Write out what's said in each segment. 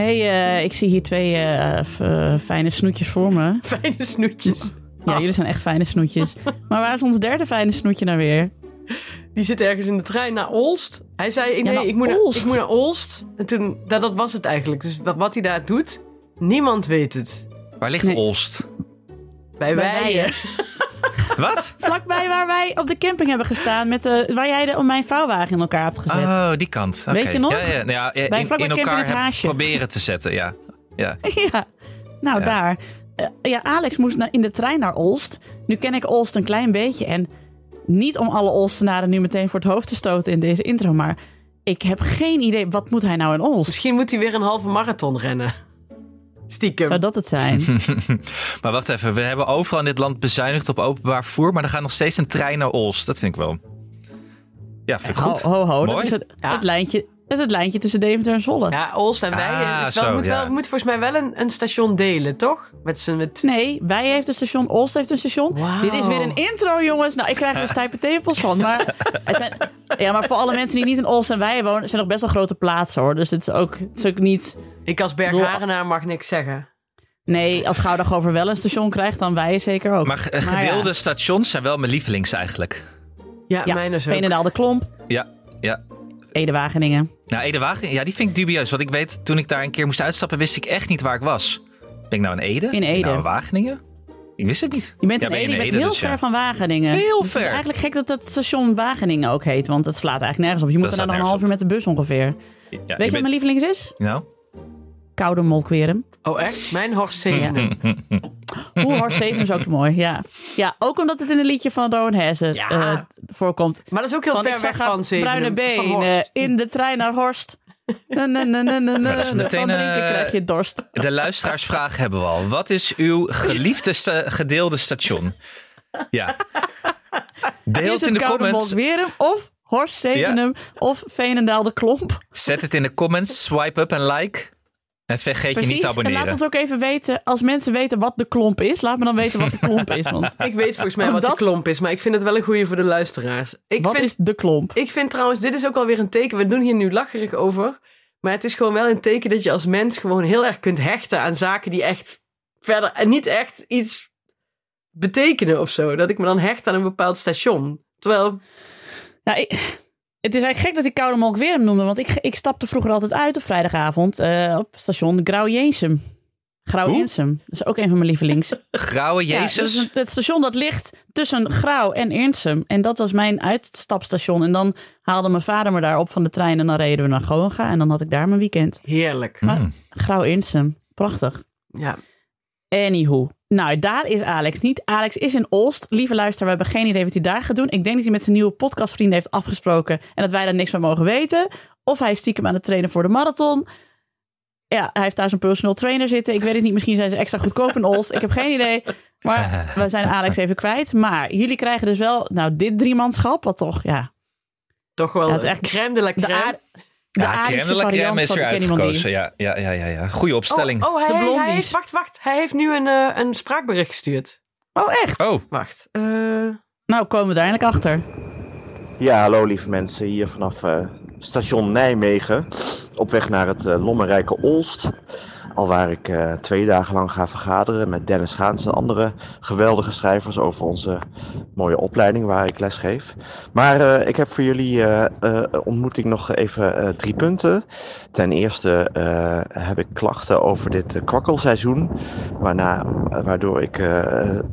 hey, eh, ik zie hier twee eh, f- eh, fijne snoetjes voor me. Fijne snoetjes. Ja, jullie zijn echt fijne snoetjes. Maar waar is ons derde fijne snoetje nou weer? Die zit ergens in de trein naar Olst. Hij zei, nee, naar ik, moet naar, Olst. ik moet naar Olst. En toen, dat, dat was het eigenlijk. Dus wat, wat hij daar doet, niemand weet het. Waar ligt Nee. Olst? Bij, Bij wij. Weijen. Wat? Vlakbij waar wij op de camping hebben gestaan, met de, waar jij de, om mijn vouwwagen in elkaar hebt gezet. Oh, die kant. Weet Oké. je nog? Ja, ja, nou ja, in, Bij in vlakbij Camping elkaar het heb- Haasje. proberen te zetten, ja. ja. Ja, nou Ja. daar. Eh, ja, Alex moest in de trein naar Olst. Nu ken ik Olst een klein beetje. En niet om alle Olstenaren nu meteen voor het hoofd te stoten in deze intro. Maar ik heb geen idee, wat moet hij nou in Olst? Misschien moet hij weer een halve marathon rennen. Stiekem. Zou dat het zijn? Maar wacht even, we hebben overal in dit land bezuinigd op openbaar vervoer, maar er gaat nog steeds een trein naar Olst. Dat vind ik wel. Ja, vind ik ho, goed. ho, ho. Dat Mooi. is het, Ja. het lijntje. Dat is het lijntje tussen Deventer en Zwolle. Ja, Olst en wij. Ah, dus wel, zo, moet, wel, moet volgens mij wel een, een station delen, toch? Met z'n met... Nee, wij heeft een station, Olst heeft een station. Wauw. Dit is weer een intro, jongens. Nou, ik krijg er stijpe tepels van. Maar, het zijn, ja, maar voor alle mensen die niet in Olst en wij wonen, zijn nog best wel grote plaatsen hoor. Dus het is ook, het is ook niet. Ik als Bergharenaar mag niks zeggen. Nee, als Goudagover wel een station krijgt, dan wij zeker ook. Maar Maar gedeelde ja. stations zijn wel mijn lievelings eigenlijk. Ja, Ja, mijn is ook. Veenendaal de Klomp, Ja, ja. Ede-Wageningen. Nou, Ede Wageningen, ja, die vind ik dubieus. Want ik weet, toen ik daar een keer moest uitstappen, wist ik echt niet waar ik was. Ben ik nou in Ede? In Ben ik Ede. Nou in Wageningen? Ik wist het niet. Je bent Ja, in ben Ede, je je in bent heel dus ver ja. van Wageningen. Heel Het is ver. eigenlijk gek dat het station Wageningen ook heet, want het slaat eigenlijk nergens op. Je moet Dat er dan een half uur met de bus ongeveer. Ja, Weet je wat bent- mijn lievelings is? Nou? Koude Molkwerum. Oh, echt? Mijn Horst Zevenum. Hoe Horst Zeven is ook mooi, ja. Ja, ook omdat het in een liedje van Rowan Hesse Ja. eh, voorkomt. Maar dat is ook heel Van, ver weg van Zevenum. bruine benen Horst. in de trein naar Horst. Na, na, na, meteen, eh, krijg je dorst. De luisteraarsvraag hebben we al. Wat is uw geliefde sta- gedeelde station? Ja. Deel het in de comments. Of Horst Zevenum of Veenendaal de Klomp? Zet het in de comments. Swipe up en like. En vergeet je niet te Precies, en abonneren. laat ons ook even weten, als mensen weten wat de klomp is, laat me dan weten wat de klomp is. Want Ik weet volgens mij Oh, wat dat- de klomp is, maar ik vind het wel een goeie voor de luisteraars. Ik wat vind, is de klomp? ik vind trouwens, dit is ook alweer een teken. We doen hier nu lacherig over. Maar het is gewoon wel een teken dat je als mens gewoon heel erg kunt hechten aan zaken die echt verder en niet echt iets betekenen of zo. Dat ik me dan hecht aan een bepaald station. Terwijl, Nou, ik- het is eigenlijk gek dat ik Koude Molkwerum noemde, want ik, ik stapte vroeger altijd uit op vrijdagavond eh, op station Grauw-Jeensum. Grauw-Jeensum, dat is ook een van mijn lievelings. Grauwe Jezus. dat is een- het station dat ligt tussen Grauw en Ernsum. En dat was mijn uitstapstation. En dan haalde mijn vader me daar op van de trein en dan reden we naar Goonga. En dan had ik daar mijn weekend. heerlijk. Mm. Grauw-Ernsum, prachtig. Ja. Anywho. Nou, daar is Alex niet. Alex is in Olst. Lieve luisteraar, we hebben geen idee wat hij daar gaat doen. Ik denk dat hij met zijn nieuwe podcastvrienden heeft afgesproken. En dat wij daar niks van mogen weten. Of hij is stiekem aan het trainen voor de marathon. Ja, hij heeft daar zo'n personal trainer zitten. Ik weet het niet, misschien zijn ze extra goedkoop in Olst. Ik heb geen idee. Maar we zijn Alex even kwijt. Maar jullie krijgen dus wel, nou, dit driemanschap. Wat toch, ja. Toch wel Ja, het is echt crème de la crème. De Ja, crème is die- uitgekozen. Ja, ja, ja, ja, ja. Goeie opstelling. Oh, oh De hij, heeft, wacht, wacht. Hij heeft nu een, eh, een spraakbericht gestuurd. Oh, echt? Oh, Wacht. eh, Nou, komen we er eindelijk achter. Ja, hallo lieve mensen, hier vanaf eh, station Nijmegen. Op weg naar het lommerrijke Olst. Al waar ik eh, twee dagen lang ga vergaderen met Dennis Gaans en andere geweldige schrijvers over onze mooie opleiding waar ik les geef. Maar eh, ik heb voor jullie eh, ontmoeting nog even drie punten. Ten eerste heb ik klachten over dit kwakkelseizoen. Waarna, waardoor ik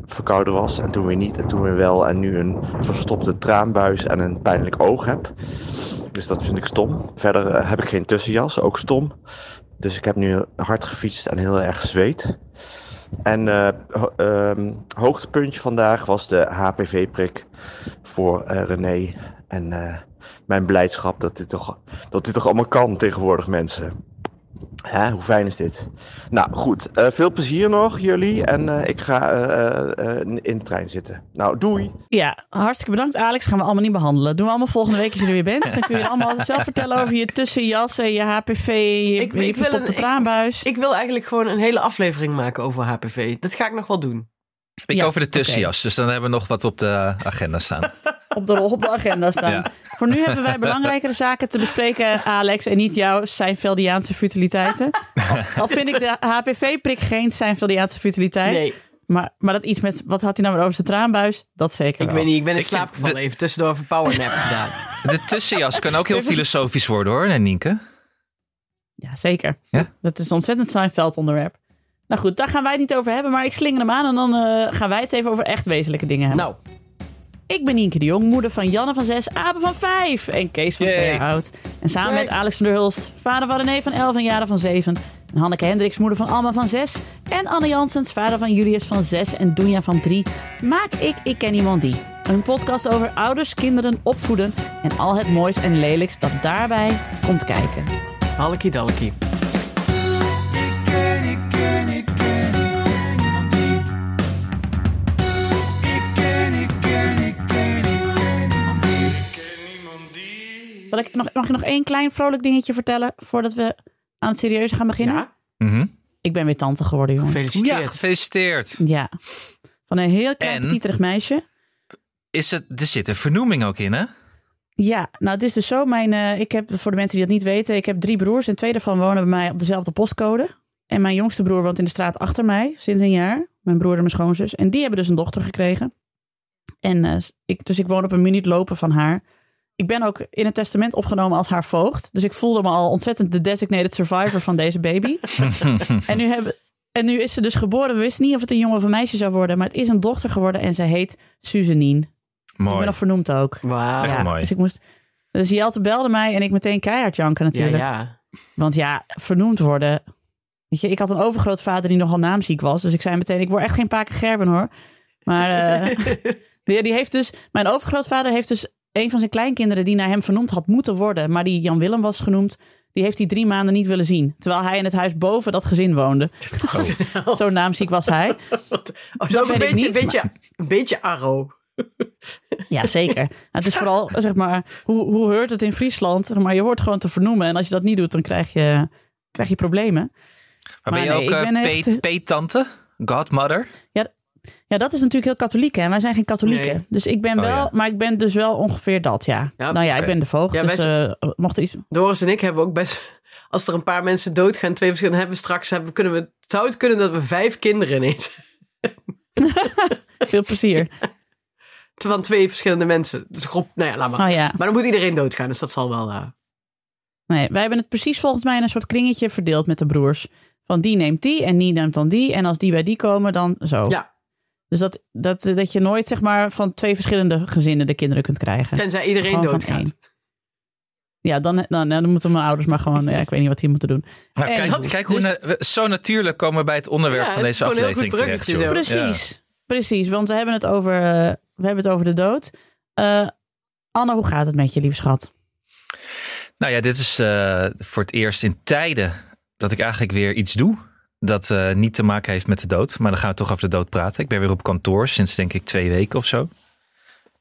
verkouden was en toen weer niet en toen weer wel. En nu een verstopte traanbuis en een pijnlijk oog heb. Dus dat vind ik stom. Verder heb ik geen tussenjas, ook stom. Dus ik heb nu hard gefietst en heel erg gezweet. En ehm, hoogtepuntje vandaag was de HPV-prik voor eh, René. En eh, mijn blijdschap dat dit, toch, dat dit toch allemaal kan tegenwoordig, mensen. Hè, hoe fijn is dit? Nou goed, eh, veel plezier nog jullie. En eh, ik ga eh, in de trein zitten. Nou, doei! Ja, hartstikke bedankt Alex. Gaan we allemaal niet behandelen. Doen we allemaal volgende week als je er weer bent. Dan kun je allemaal zelf vertellen over je tussenjas en je HPV, je, Ik- je ik wil een- ik- traanbuis. ik wil eigenlijk gewoon een hele aflevering maken over HPV. Dat ga ik nog wel doen. ik Ja, over de tussenjas. Dus dan hebben we nog wat op de agenda staan. op de, op de agenda staan. Ja. Voor nu hebben wij belangrijkere zaken te bespreken, Alex, en niet jouw Seinfeldiaanse futiliteiten. Al, al vind ik de HPV-prik geen Seinfeldiaanse futiliteit. Nee, Maar, maar dat iets met, wat had hij nou weer over zijn traanbuis? Dat zeker ik wel. weet niet. Ik ben in Ik slaap gevallen. de- Even tussendoor even powernap gedaan. De tussenjas kan ook heel filosofisch worden hoor, nee, Nienke. Ja, zeker. Ja? Dat is een ontzettend Seinfeld onderwerp. Nou goed, daar gaan wij het niet over hebben, maar ik slinger hem aan en dan eh, gaan wij het even over echt wezenlijke dingen hebben. Nou, Ik ben Nienke de Jong, moeder van Janne van 6, Abe van 5 en Kees van Yay. 2 jaar oud. En samen Kijk. met Alex van der Hulst, vader van René van 11 en Jaren van 7. En Hanneke Hendricks, moeder van Alma van 6. En Anne Janssens, vader van Julius van 6 en Doenja van 3. Maak ik Ik Ken Iemand Die. Een podcast over ouders, kinderen, opvoeden en al het moois en lelijks dat daarbij komt kijken. hallekie dallekie. Zal ik nog, mag ik nog één klein vrolijk dingetje vertellen voordat we aan het serieuze gaan beginnen? Ja, Mhm. Ik ben weer tante geworden, jongens. Ja, gefeliciteerd. gefeliciteerd. Ja. Van een heel klein En? petiterig meisje. Is het, er zit een vernoeming ook in, hè? Ja, nou het is dus zo. Mijn, eh, ik heb, voor de mensen die dat niet weten, ik heb drie broers en twee daarvan wonen bij mij op dezelfde postcode. En mijn jongste broer woont in de straat achter mij sinds een jaar. Mijn broer en mijn schoonzus. En die hebben dus een dochter gekregen. En eh, ik, dus ik woon op een minuut lopen van haar. Ik ben ook in het testament opgenomen als haar voogd. Dus ik voelde me al ontzettend de designated survivor van deze baby. en, nu hebben, en nu is ze dus geboren. We wisten niet of het een jongen of een meisje zou worden. Maar het is een dochter geworden en ze heet Suzanine. Dus ik ben Mooi. nog vernoemd ook. Wauw. Echt Ja, mooi. Dus ik moest. Dus Jelte belde mij en ik meteen keihard janken natuurlijk. ja. Want ja, vernoemd worden. Weet je, ik had een overgrootvader die nogal naamziek was. Dus ik zei meteen, ik word echt geen Paken Gerben hoor. Maar eh, die, die heeft dus, mijn overgrootvader heeft dus een van zijn kleinkinderen die naar hem vernoemd had moeten worden. Maar die Jan Willem was genoemd. Die heeft hij drie maanden niet willen zien. Terwijl hij in het huis boven dat gezin woonde. Zo naamziek was hij. Oh, zo een ik beetje, niet, een beetje, een beetje arro. Ja, zeker. Het is vooral, zeg maar, hoe, hoe hoort het in Friesland? Zeg Maar je hoort gewoon te vernoemen. En als je dat niet doet, dan krijg je, krijg je problemen. Maar ben je nee, ook echt- peet- peettante? Godmother? Ja, dat is natuurlijk heel katholiek, hè? Wij zijn geen katholieken. Nee. Dus ik ben Oh, wel, ja. maar ik ben dus wel ongeveer dat, ja. Ja, nou ja, ik ben de voogd, Ja, dus wij eh, mocht er iets... Doris en ik hebben ook best... Als er een paar mensen doodgaan, twee verschillende hebben we straks... Hebben, kunnen we, zou het kunnen dat we vijf kinderen ineens... Veel plezier. Van twee verschillende mensen. Dus groep, nou ja, laat maar. Oh ja. Maar dan moet iedereen doodgaan, dus dat zal wel... eh, Nee, wij hebben het precies volgens mij in een soort kringetje verdeeld met de broers. Van die neemt die en die neemt dan die. En als die bij die komen, dan zo. Ja, Dus dat, dat, dat je nooit, zeg maar, van twee verschillende gezinnen de kinderen kunt krijgen. tenzij iedereen Gewoon van doodgaat. één. Ja, dan, dan, dan moeten mijn ouders maar gewoon... Ja, ik weet niet wat die moeten doen. Nou, En kijk, dat- kijk hoe dus- na- we- zo natuurlijk komen we bij het onderwerp Ja, van deze aflevering terecht. joh. Precies, precies. Want we hebben het over, eh, we hebben het over de dood. Eh, Anne, hoe gaat het met je, lieve schat? Nou ja, dit is eh, voor het eerst in tijden dat ik eigenlijk weer iets doe. Dat eh, niet te maken heeft met de dood. Maar dan gaan we toch over de dood praten. Ik ben weer op kantoor sinds denk ik twee weken of zo.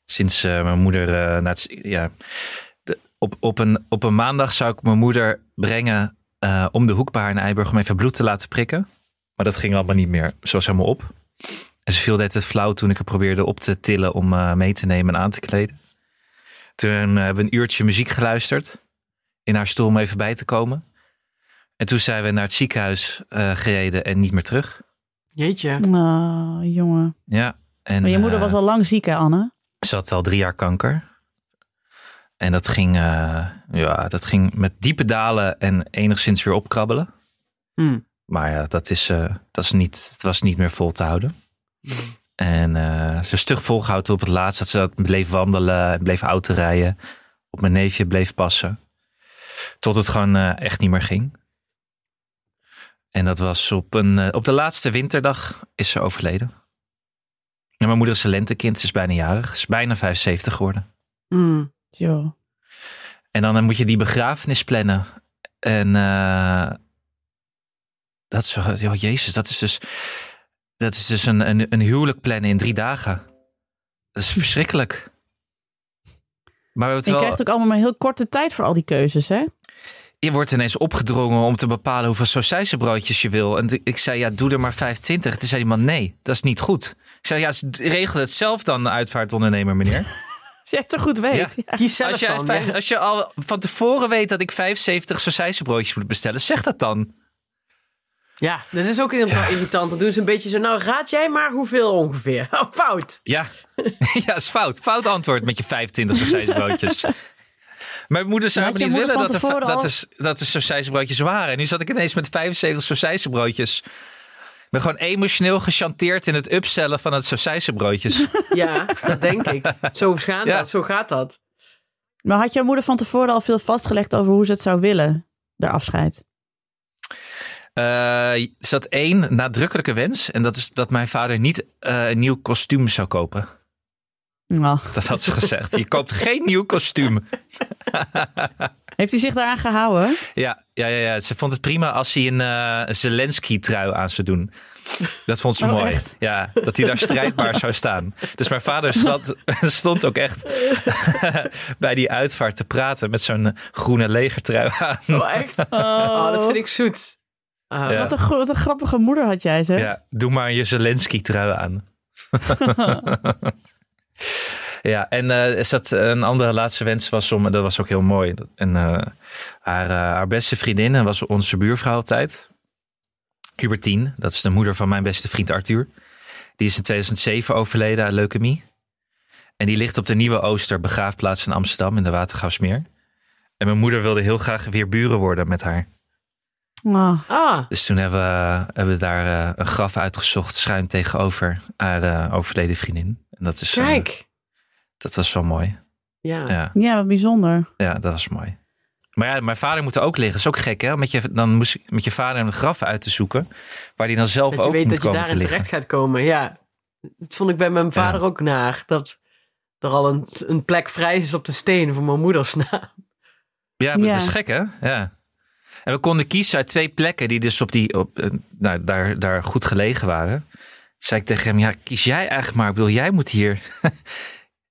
Sinds eh, mijn moeder eh, ja, op, op, een, op een maandag zou ik mijn moeder brengen om de hoek bij haar in Eiburg om even bloed te laten prikken. Maar dat ging allemaal niet meer. Ze was helemaal op. En ze viel het flauw toen ik haar probeerde op te tillen om mee te nemen en aan te kleden. Toen hebben we een uurtje muziek geluisterd in haar stoel om even bij te komen. En toen zijn we naar het ziekenhuis eh, gereden en niet meer terug. Jeetje. Oh, jongen. Ja. En, Maar je moeder eh, was al lang ziek, hè, Anne? Ze had al drie jaar kanker. En dat ging, eh, ja, dat ging met diepe dalen en enigszins weer opkrabbelen. Hm. Maar ja, dat, is, eh, dat is niet, het was niet meer vol te houden. En eh, ze stug volgehouden op het laatst. Dat ze dat bleef wandelen en bleef auto rijden. Op mijn neefje bleef passen. Tot het gewoon eh, echt niet meer ging. En dat was op, een, eh, op de laatste winterdag is ze overleden. En mijn moeder is een lentekind. Ze is bijna jarig. Ze is bijna 75 geworden. Hm. Jo. En dan eh, moet je die begrafenis plannen. En eh, dat is zo, oh jezus, dat is dus, dat is dus een, een, een huwelijk plannen in drie dagen. Dat is verschrikkelijk. Maar we Je krijgt ook allemaal maar heel korte tijd voor al die keuzes, hè? Je wordt ineens opgedrongen om te bepalen hoeveel sausijzenbroodjes je wil. En ik zei, ja, doe er maar 25. Toen zei die man, nee, dat is niet goed. Ik zei, ja, regel het zelf dan, uitvaartondernemer, meneer. Als jij het zo goed weet. Ja. Ja. Kies zelf Als, jij dan. vijf- ja. als je al van tevoren weet dat ik 75 sausijzenbroodjes moet bestellen, zeg dat dan. Ja, dat is ook heel irritant. Dan doen ze een beetje zo, nou raad jij maar hoeveel ongeveer. Oh, fout. Ja, ja, is fout. Fout antwoord met je 25 sausijzenbroodjes. Mijn moeder zou me niet willen dat er, tevoren dat, er, dat er sausijzenbroodjes waren. En nu zat ik ineens met 75 sausijzenbroodjes. Ik ben gewoon emotioneel gechanteerd in het upsellen van het sausijzenbroodjes. Ja, dat denk ik. Zo gaat, Ja. dat, zo gaat dat. Maar had jouw moeder van tevoren al veel vastgelegd over hoe ze het zou willen, de afscheid? Eh, er zat één nadrukkelijke wens. En dat is dat mijn vader niet eh, een nieuw kostuum zou kopen. Nou, Dat had ze gezegd. Je koopt geen nieuw kostuum. heeft hij zich daaraan gehouden? Ja, ja, ja, ja. Ze vond het prima als hij een eh, Zelensky-trui aan zou doen. Dat vond ze Oh, mooi. echt? Ja, dat hij daar strijdbaar zou staan. Dus mijn vader zat, stond ook echt bij die uitvaart te praten met zo'n eh, groene legertrui aan. Oh, echt? Oh, dat vind ik zoet. Ah, Ja. Wat, een, gro- wat een grappige moeder had jij, zeg. Ja, doe maar je Zelensky-trui aan. Ja, en eh, er zat een andere laatste wens was om, dat was ook heel mooi. En eh, haar, eh, haar beste vriendin en was onze buurvrouw altijd. Hubertine, dat is de moeder van mijn beste vriend Arthur. Die is in 2007 overleden aan leukemie. En die ligt op de Nieuwe Ooster begraafplaats in Amsterdam in de Watergaasmeer. En mijn moeder wilde heel graag weer buren worden met haar. Oh, Ah, Dus toen hebben we, hebben we daar een graf uitgezocht, schuin tegenover haar overleden vriendin. En dat, is, eh, kijk. dat was wel mooi. Ja. Ja, ja, wat bijzonder. ja, dat was mooi. Maar ja, mijn vader moet er ook liggen. Dat is ook gek, hè? Met je, dan moest ik met je vader een graf uit te zoeken. Waar die dan zelf Dat je ook weet moet dat je komen te daarin liggen. terecht gaat komen. Ja, dat vond ik bij mijn vader ook naar. Dat er al een, een plek vrij is op de steen voor mijn moeders naam. Ja, maar Ja. dat is gek, hè? Ja. En we konden kiezen uit twee plekken die dus op die, op, eh, nou, daar, daar goed gelegen waren. Toen zei ik tegen hem, ja, kies jij eigenlijk maar. Ik bedoel, jij moet hier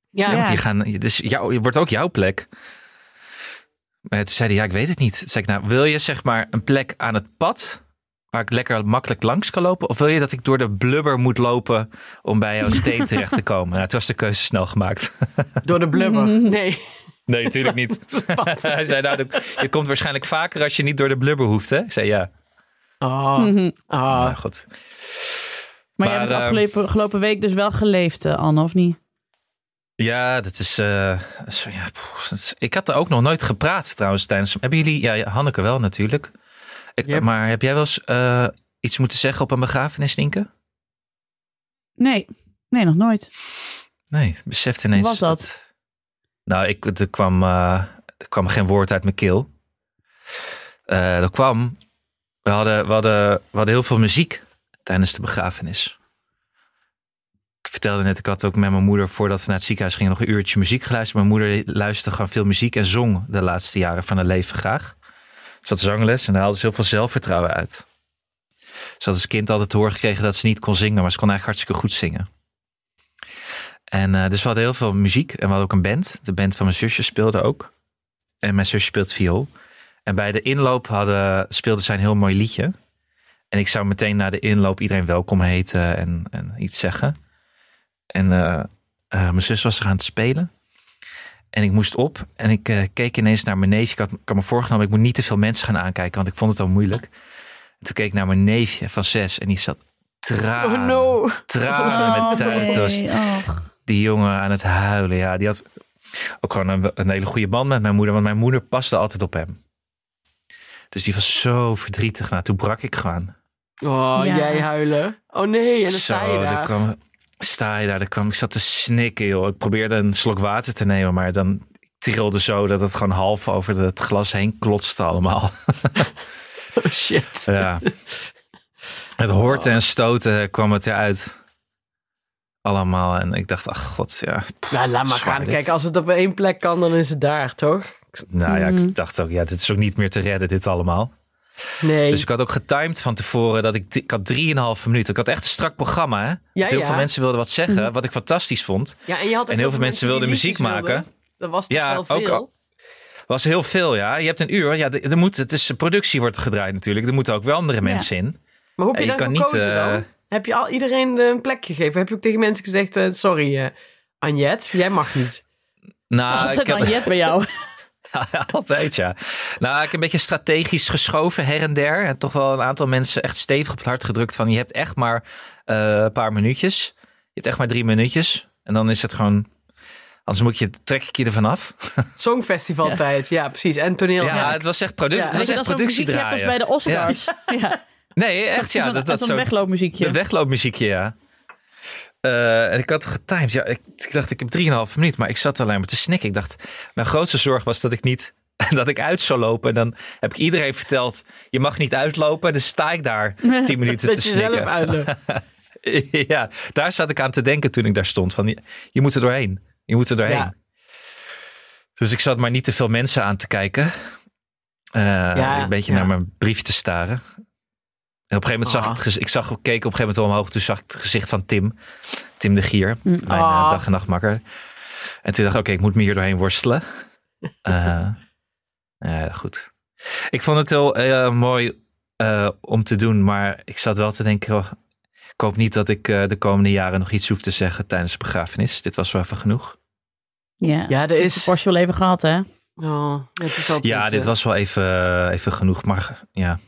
Ja, Ja. die gaan, dus jou, het wordt ook jouw plek. Maar toen zei hij, ja, ik weet het niet. Toen zei ik, nou, wil je zeg maar een plek aan het pad... waar ik lekker makkelijk langs kan lopen? Of wil je dat ik door de blubber moet lopen om bij jouw steen terecht te komen? Nou, toen was de keuze snel gemaakt. door de blubber. Nee. Nee, natuurlijk niet. hij zei, nou, je komt waarschijnlijk vaker als je niet door de blubber hoeft, hè? Ik zei, ja. Oh. Nou, goed. Maar, jij hebt ehm, afgelopen week dus wel geleefd, eh, Anne, of niet? Ja, dat is. eh, ja, poeh, ik had er ook nog nooit gepraat trouwens tijdens. Hebben jullie. Ja, Hanneke wel natuurlijk. Ik, Yep. Maar heb jij wel eens eh, iets moeten zeggen op een begrafenis, Nienke? Nee, nee, nog nooit. Nee, besefte ineens. was dat? Nou, ik, er, kwam, eh, er kwam geen woord uit mijn keel. Eh er kwam. We hadden, we, hadden, we hadden heel veel muziek tijdens de begrafenis. Ik vertelde net, ik had ook met mijn moeder voordat we naar het ziekenhuis gingen nog een uurtje muziek geluisterd. Mijn moeder luisterde gewoon veel muziek en zong de laatste jaren van haar leven graag. Ze had zangles en daar haalde ze heel veel zelfvertrouwen uit. Ze had als kind altijd te horen gekregen dat ze niet kon zingen, maar ze kon eigenlijk hartstikke goed zingen. En eh, dus we hadden heel veel muziek en we hadden ook een band. De band van mijn zusje speelde ook. En mijn zusje speelt viool. En bij de inloop hadden, speelde zij een heel mooi liedje. En ik zou meteen na de inloop iedereen welkom heten en, en iets zeggen. En eh, eh, mijn zus was er aan het spelen. En ik moest op en ik eh, keek ineens naar mijn neefje. Ik had, ik had me voorgenomen, ik moet niet te veel mensen gaan aankijken, want ik vond het al moeilijk. En toen keek ik naar mijn neefje van zes en die zat tranen, Oh no. tranen met nee. Och. die jongen aan het huilen. Ja, die had ook gewoon een, een hele goede band met mijn moeder. Want mijn moeder paste altijd op hem. Dus die was zo verdrietig. Nou, toen brak ik gewoon. Oh, Ja. jij huilen. Oh nee, en dan sta je zo, daar. dan kwam, sta je daar. Dan kwam, ik zat te snikken, joh. Ik probeerde een slok water te nemen. Maar dan trilde zo dat het gewoon half over het glas heen klotste allemaal. Oh shit. Ja. Het horten en stoten kwam het eruit. Allemaal. En ik dacht, ach god, ja. pff, Nou, laat maar gaan. dit. Kijk, als het op één plek kan, dan is het daar, toch? Nou ja, Mhm. ik dacht ook, ja, dit is ook niet meer te redden, dit allemaal. Nee. Dus ik had ook getimed van tevoren dat ik, ik had 3,5 minuten. Ik had echt een strak programma, hè? Ja, heel ja. veel mensen wilden wat zeggen, wat ik fantastisch vond. ja, en, je had ook en heel veel mensen wilden muziek maken. wilden. Dat was toch Ja, wel ook veel. al- Was heel veel, ja. Je hebt een uur. Ja, er er moet, het is productie wordt gedraaid natuurlijk. Er moeten ook wel andere mensen in. Maar hoe heb je, je dan kan niet, gekozen eh, dan? Heb je al iedereen een plek gegeven? Heb je ook tegen mensen gezegd, eh, sorry eh Anjet, jij mag niet. Nou, ik altijd heb, bij jou. Ja, altijd ja. Nou, ik heb een beetje strategisch geschoven her en der. En toch wel een aantal mensen echt stevig op het hart gedrukt van je hebt echt maar eh, een paar minuutjes. Je hebt echt maar drie minuutjes. En dan is het gewoon, anders moet je, trek ik je er vanaf. Songfestivaltijd, ja. precies. En toneel. Ja, het was echt, produ Ja. het was je, echt muziekje hebt als bij de Oscars. Ja. Nee, echt ja. Dat, dat zo'n zo, wegloopmuziekje. de wegloopmuziekje, ja. Eh, en ik had getimed. Ja, ik, ik dacht, ik heb 3,5 minuut, maar ik zat alleen maar te snikken. Ik dacht, mijn grootste zorg was dat ik niet dat ik uit zou lopen. En dan heb ik iedereen verteld, je mag niet uitlopen. Dus sta ik daar 10 minuten Dat te je zelf snikken. uitloopt. ja, daar zat ik aan te denken toen ik daar stond. Van, je, je moet er doorheen. Je moet er doorheen. Ja. Dus ik zat maar niet te veel mensen aan te kijken. Eh, een beetje ja. naar mijn briefje te staren. En op een gegeven moment zag Ah. ik, ik zag, keek op een gegeven moment wel omhoog. Toen zag ik het gezicht van Tim. Tim de Gier, Mm. mijn Ah. eh, dag en nachtmakker. En toen dacht ik, oké, ik moet me hier doorheen worstelen. Eh, ja, goed. Ik vond het heel eh, mooi eh, om te doen. Maar ik zat wel te denken, oh, ik hoop niet dat ik eh, de komende jaren nog iets hoef te zeggen tijdens de begrafenis. Dit was wel even genoeg. Ja, Ja, er is... Porsche wel even gehad, hè? Oh, het is Ja, dit eh, was wel even, even genoeg. Maar ja,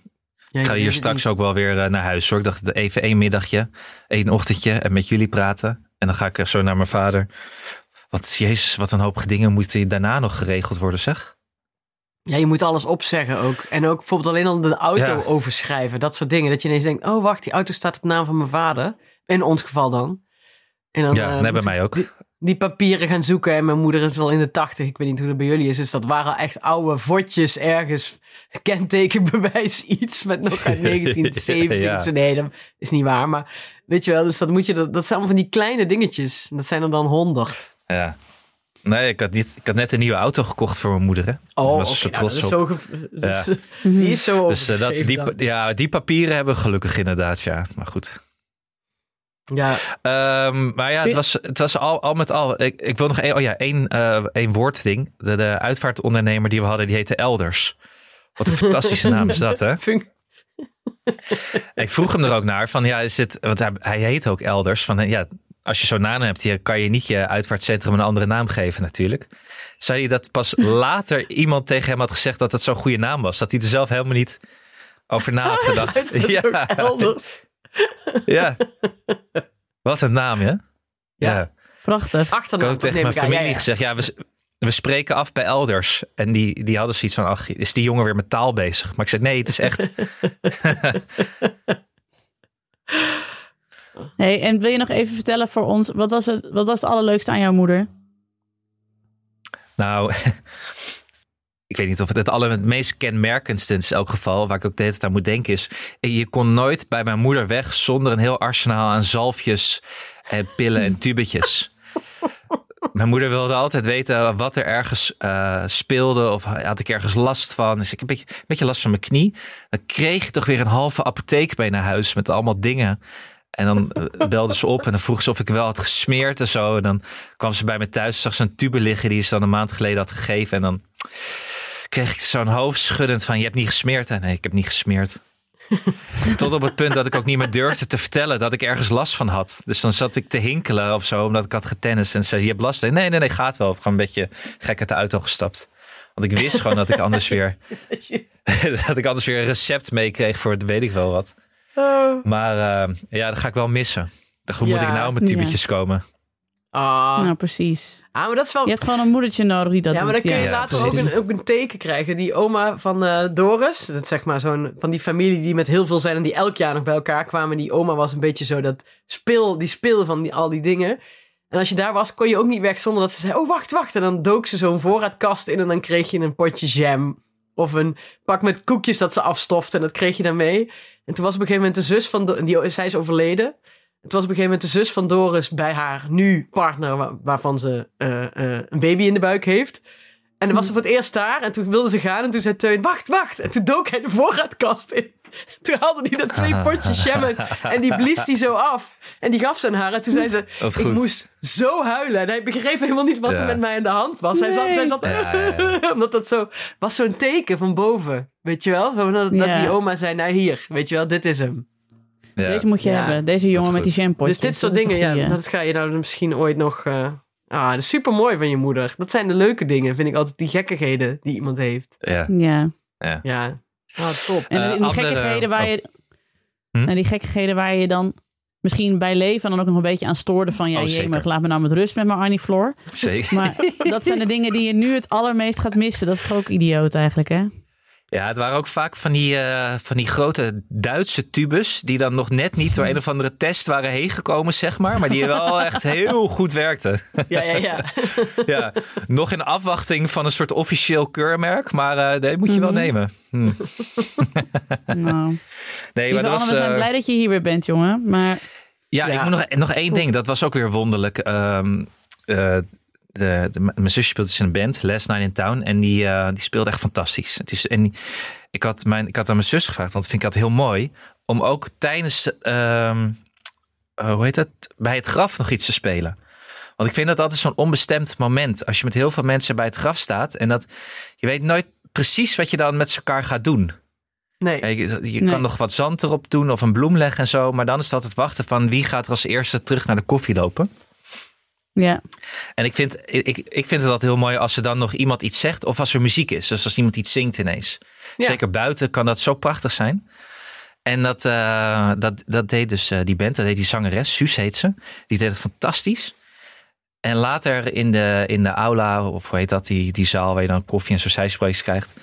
ja, ik ga hier straks niet. ook wel weer eh, naar huis hoor. Ik dacht even één middagje, één ochtendje en met jullie praten. En dan ga ik eh, zo naar mijn vader. Want jezus, wat een hoop dingen moeten daarna nog geregeld worden zeg. Ja, je moet alles opzeggen ook. En ook bijvoorbeeld alleen al de auto Ja. overschrijven. Dat soort dingen. Dat je ineens denkt, oh wacht, die auto staat op naam van mijn vader. In ons geval dan. En dan, Ja, eh, nee, bij mij ook. Die, papieren gaan zoeken. En mijn moeder is al in de tachtig. Ik weet niet hoe dat bij jullie is. Dus dat waren echt oude vodjes ergens. Kentekenbewijs iets met nog uit 1970 Ja. of zo. Nee, dat is niet waar. Maar weet je wel, dus dat moet je, dat, dat zijn allemaal van die kleine dingetjes. En dat zijn er dan honderd. Ja. Nee, ik had, niet, ik had net een nieuwe auto gekocht voor mijn moeder. Hè. Oh, was oké, ze ja, trots dat is op. zo ge- Ja. Die is zo Dus eh, dat, die, dan. ja, die papieren hebben we gelukkig inderdaad, ja. Maar goed. Ja, Ehm, maar ja, het was, het was al, al met al. Ik, ik wil nog één, oh ja, één, één woordding. De, de uitvaartondernemer die we hadden, die heette Elders. Wat een fantastische naam is dat, hè? Ik vroeg hem er ook naar van, ja, is dit, want hij, hij heet ook Elders. Van, ja, als je zo'n naam hebt, je- kan je niet je uitvaartcentrum een andere naam geven natuurlijk. Zei hij dat pas later iemand tegen hem had gezegd dat het zo'n goede naam was. Dat hij er zelf helemaal niet over na had gedacht. Ook elders. Ja. Wat een naam, hè? Ja. Prachtig. Ik Achternaam. had ook tegen mijn ik familie Ja, ja. gezegd, ja, we, we spreken af bij elders. En die, die hadden zoiets van, ach, is die jongen weer met taal bezig? Maar ik zei, nee, het is echt... Hey, en wil je nog even vertellen voor ons, wat was het, wat was het allerleukste aan jouw moeder? nou, ik weet niet of het het aller het meest kenmerkendste is in elk geval, waar ik ook de hele tijd aan moet denken, is, je kon nooit bij mijn moeder weg zonder een heel arsenaal aan zalfjes en pillen en tubetjes. Mijn moeder wilde altijd weten wat er ergens eh, speelde. Of had ik ergens last van. Dus ik heb een beetje, een beetje last van mijn knie. Dan kreeg ik toch weer een halve apotheek mee naar huis met allemaal dingen. En dan eh, belde ze op en dan vroeg ze of ik wel had gesmeerd en zo. En dan kwam ze bij me thuis, zag ze een tube liggen die ze dan een maand geleden had gegeven. En dan kreeg ik zo'n hoofd schuddend van, je hebt niet gesmeerd. En nee, ik heb niet gesmeerd. Tot op het punt dat ik ook niet meer durfde te vertellen dat ik ergens last van had. Dus dan zat ik te hinkelen of zo, omdat ik had getennist. En ze zei, je hebt last? Nee, nee, nee, gaat wel. Of gewoon een beetje gek uit de auto gestapt. Want ik wist gewoon dat ik anders weer, dat ik anders weer een recept meekreeg voor weet ik wel wat. Oh. Maar eh, ja, dat ga ik wel missen. Dan hoe moet ik nou met tubetjes komen? Ah. Nou, precies. ah, maar dat is wel... Je hebt gewoon een moedertje nodig die dat ja, maar dan doet. kun je Ja, later ook een, ook een teken krijgen. Die oma van eh, Doris, dat zeg maar zo'n van die familie die met heel veel zijn en die elk jaar nog bij elkaar kwamen. Die oma was een beetje zo dat speel, die speel van die, al die dingen. En als je daar was, kon je ook niet weg zonder dat ze zei: Oh, wacht, wacht. En dan dook ze zo'n voorraadkast in en dan kreeg je een potje jam. Of een pak met koekjes dat ze afstofte en dat kreeg je dan mee. En toen was op een gegeven moment de zus van... Do- die, zij is overleden. Het was op een gegeven moment de zus van Doris bij haar nu partner, wa- waarvan ze eh, eh, een baby in de buik heeft. En dan was ze voor het eerst daar en toen wilde ze gaan en toen zei Teun, wacht, wacht. En toen dook hij de voorraadkast in. Toen haalde hij dat twee potjes jam uit en die blies die zo af. En die gaf ze aan haar en toen zei ze, ik moest zo huilen. En hij begreep helemaal niet wat Ja. er met mij aan de hand was. Hij zat, zij zat Ja, ja, omdat dat zo was zo'n teken van boven. Weet je wel? Dat, dat die oma zei, nou hier, weet je wel, dit is hem. Ja. Deze moet je Ja. hebben. Deze jongen met die jampotjes. Dus dit soort Dat dingen, ja, dat ga je nou misschien ooit nog... eh, Ah, dat is super mooi van je moeder. Dat zijn de leuke dingen, vind ik altijd. Die gekkigheden die iemand heeft. Ja. Ja. Ja. Ah, top. En Eh, die andere- gekkigheden waar oh. je... Hm? En die gekkigheden waar je dan misschien bij leven dan ook nog een beetje aan stoorde van... Ja, Oh, jemig, laat me nou met rust met mijn Arnie Floor. Zeker. Maar dat zijn de dingen die je nu het allermeest gaat missen. Dat is toch ook idioot eigenlijk, hè? Ja, het waren ook vaak van die, eh, van die grote Duitse tubes. die dan nog net niet door een of andere test waren heen gekomen, zeg maar. Maar die wel echt heel goed werkten. Ja, ja, ja. ja, nog in afwachting van een soort officieel keurmerk. Maar eh die moet je wel Mhm. nemen. Hm. Nou, Nee, maar dat was, we zijn eh, blij dat je hier weer bent, jongen. Maar Ja, Ja. ik moet nog, nog één ding. Dat was ook weer wonderlijk. Ehm, eh, de, de- mijn zusje speelt dus in een band, Last Night in Town. En die, eh, die speelde echt fantastisch. Het is, en ik, had mijn, ik had aan mijn zus gevraagd, want dat vind ik altijd heel mooi. Om ook tijdens, ehm, eh, hoe heet het, bij het graf nog iets te spelen. Want ik vind dat altijd zo'n onbestemd moment. Als je met heel veel mensen bij het graf staat. En dat je weet nooit precies wat je dan met elkaar gaat doen. Nee. Je, je Nee. kan nog wat zand erop doen of een bloem leggen en zo. Maar dan is het altijd wachten van wie gaat er als eerste terug naar de koffie lopen. Ja, En ik vind, ik, ik vind het altijd heel mooi als er dan nog iemand iets zegt of als er muziek is. Dus als iemand iets zingt ineens. Ja. Zeker buiten kan dat zo prachtig zijn. En dat, eh, dat, dat deed dus eh, die band, dat deed die zangeres, Suus heet ze. Die deed het fantastisch. En later in de, in de aula, of hoe heet dat, die, die zaal waar je dan koffie en sociaalspreekjes krijgt,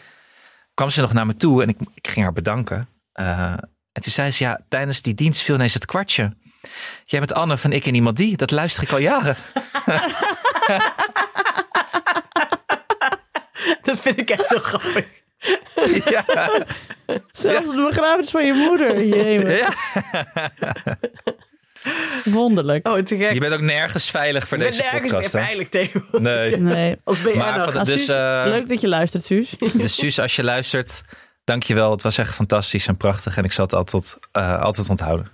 kwam ze nog naar me toe en ik, ik ging haar bedanken. Eh, en toen zei ze, ja, tijdens die dienst viel ineens het kwartje. Jij bent Anne van Ik en Iemand Die. Dat luister ik al jaren. Dat vind ik echt heel grappig. ja. zelfs de begrafenis van je moeder. Ja. Wonderlijk. Oh, te gek. Je bent ook nergens veilig voor ik ben deze nergens podcast. meer veilig tegen. Nee. Nee. Als Nou, dus, Suus, eh, leuk dat je luistert, Suus. Dus Suus, als je luistert, dankjewel. Het was echt fantastisch en prachtig. En ik zal het altijd, eh, altijd onthouden.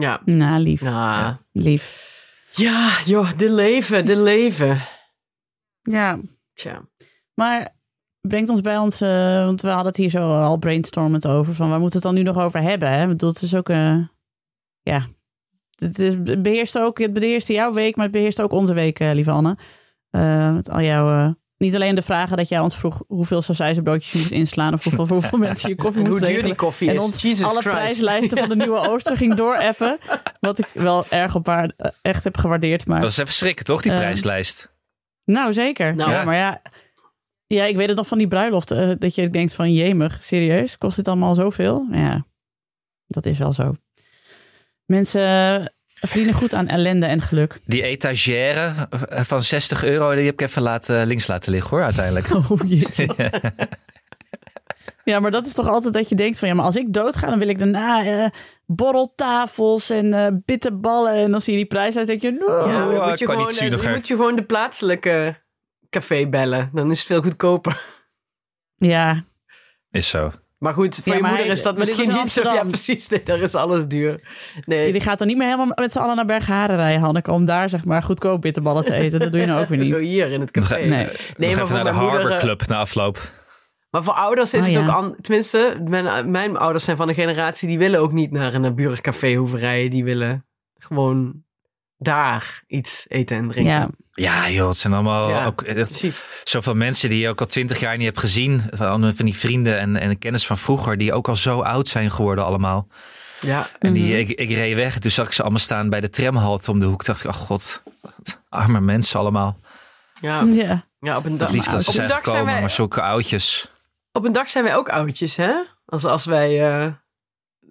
Ja. Nou, lief. Nou, Lief. ja, joh, de leven, de leven. Ja, Tja. maar brengt ons bij ons... want we hadden het hier zo al brainstormend over. Van waar moeten we het dan nu nog over hebben? Hè? Ik bedoel, het is ook... eh, ja, het, is, het beheerst ook... Het beheerst jouw week, maar het beheerst ook onze week, eh, lieve Anne. Eh, met al jouw... niet alleen de vragen dat jij ons vroeg hoeveel broodjes je moest inslaan of hoeveel, voor hoeveel mensen je koffie moest hoe duur regelen. die koffie En is. ons Jesus alle Christ. prijslijsten van de Nieuwe Ooster ging doorappen. Wat ik wel erg op haar eh, echt heb gewaardeerd. Maar, Dat was even schrikken, toch, die Eh, prijslijst? nou, zeker. Nou. ja, maar ja, ja, ik weet het nog van die bruiloft. eh, dat je denkt van, jemig, serieus? Kost dit allemaal zoveel? Ja, dat is wel zo. Mensen verdienen goed aan ellende en geluk. Die etagère eh, van 60 euro, die heb ik even laten, links laten liggen hoor, uiteindelijk. Oh, jeetje. Ja, maar dat is toch altijd dat je denkt van... ja, maar als ik doodga, dan wil ik daarna eh, borreltafels en eh bitterballen. En dan zie je die prijs uit denk je... No. Ja, dan moet je, gewoon, eh, dan moet je gewoon de plaatselijke café bellen. Dan is het veel goedkoper. ja, Is zo. Maar goed, voor Ja, je moeder hij- is dat misschien niet zo. Ja, precies. Nee, daar is alles duur. Nee, die gaat dan niet meer helemaal met z'n allen naar Bergharen rijden, Hanneke... om daar zeg maar goedkoop bitterballen te eten. Dat doe je nou ook weer zo niet. hier in het café. Nee. nog Nee, maar even voor naar de moeder, Harbor eh, Club na afloop. Maar voor ouders is Oh, het ja. ook... An, tenminste, mijn, mijn ouders zijn van een generatie... die willen ook niet naar een naburig café hoeven rijden. Die willen gewoon daar iets eten en drinken. Ja, Ja joh, het zijn allemaal Ja. ook eh, Precies. zoveel mensen die je ook al twintig jaar niet hebt gezien. Van, van die vrienden en, en kennis van vroeger, die ook al zo oud zijn geworden allemaal. Ja. En die, Mhm. ik, ik reed weg en toen zag ik ze allemaal staan bij de tramhalte om de hoek. Toen dacht ik, oh god, wat arme mensen allemaal. Ja, ja. ja op een dag, Het liefst dat ze op een zijn dag gekomen, zijn wij, maar zulke oudjes. op een dag zijn wij ook oudjes, hè? Als, als wij, eh,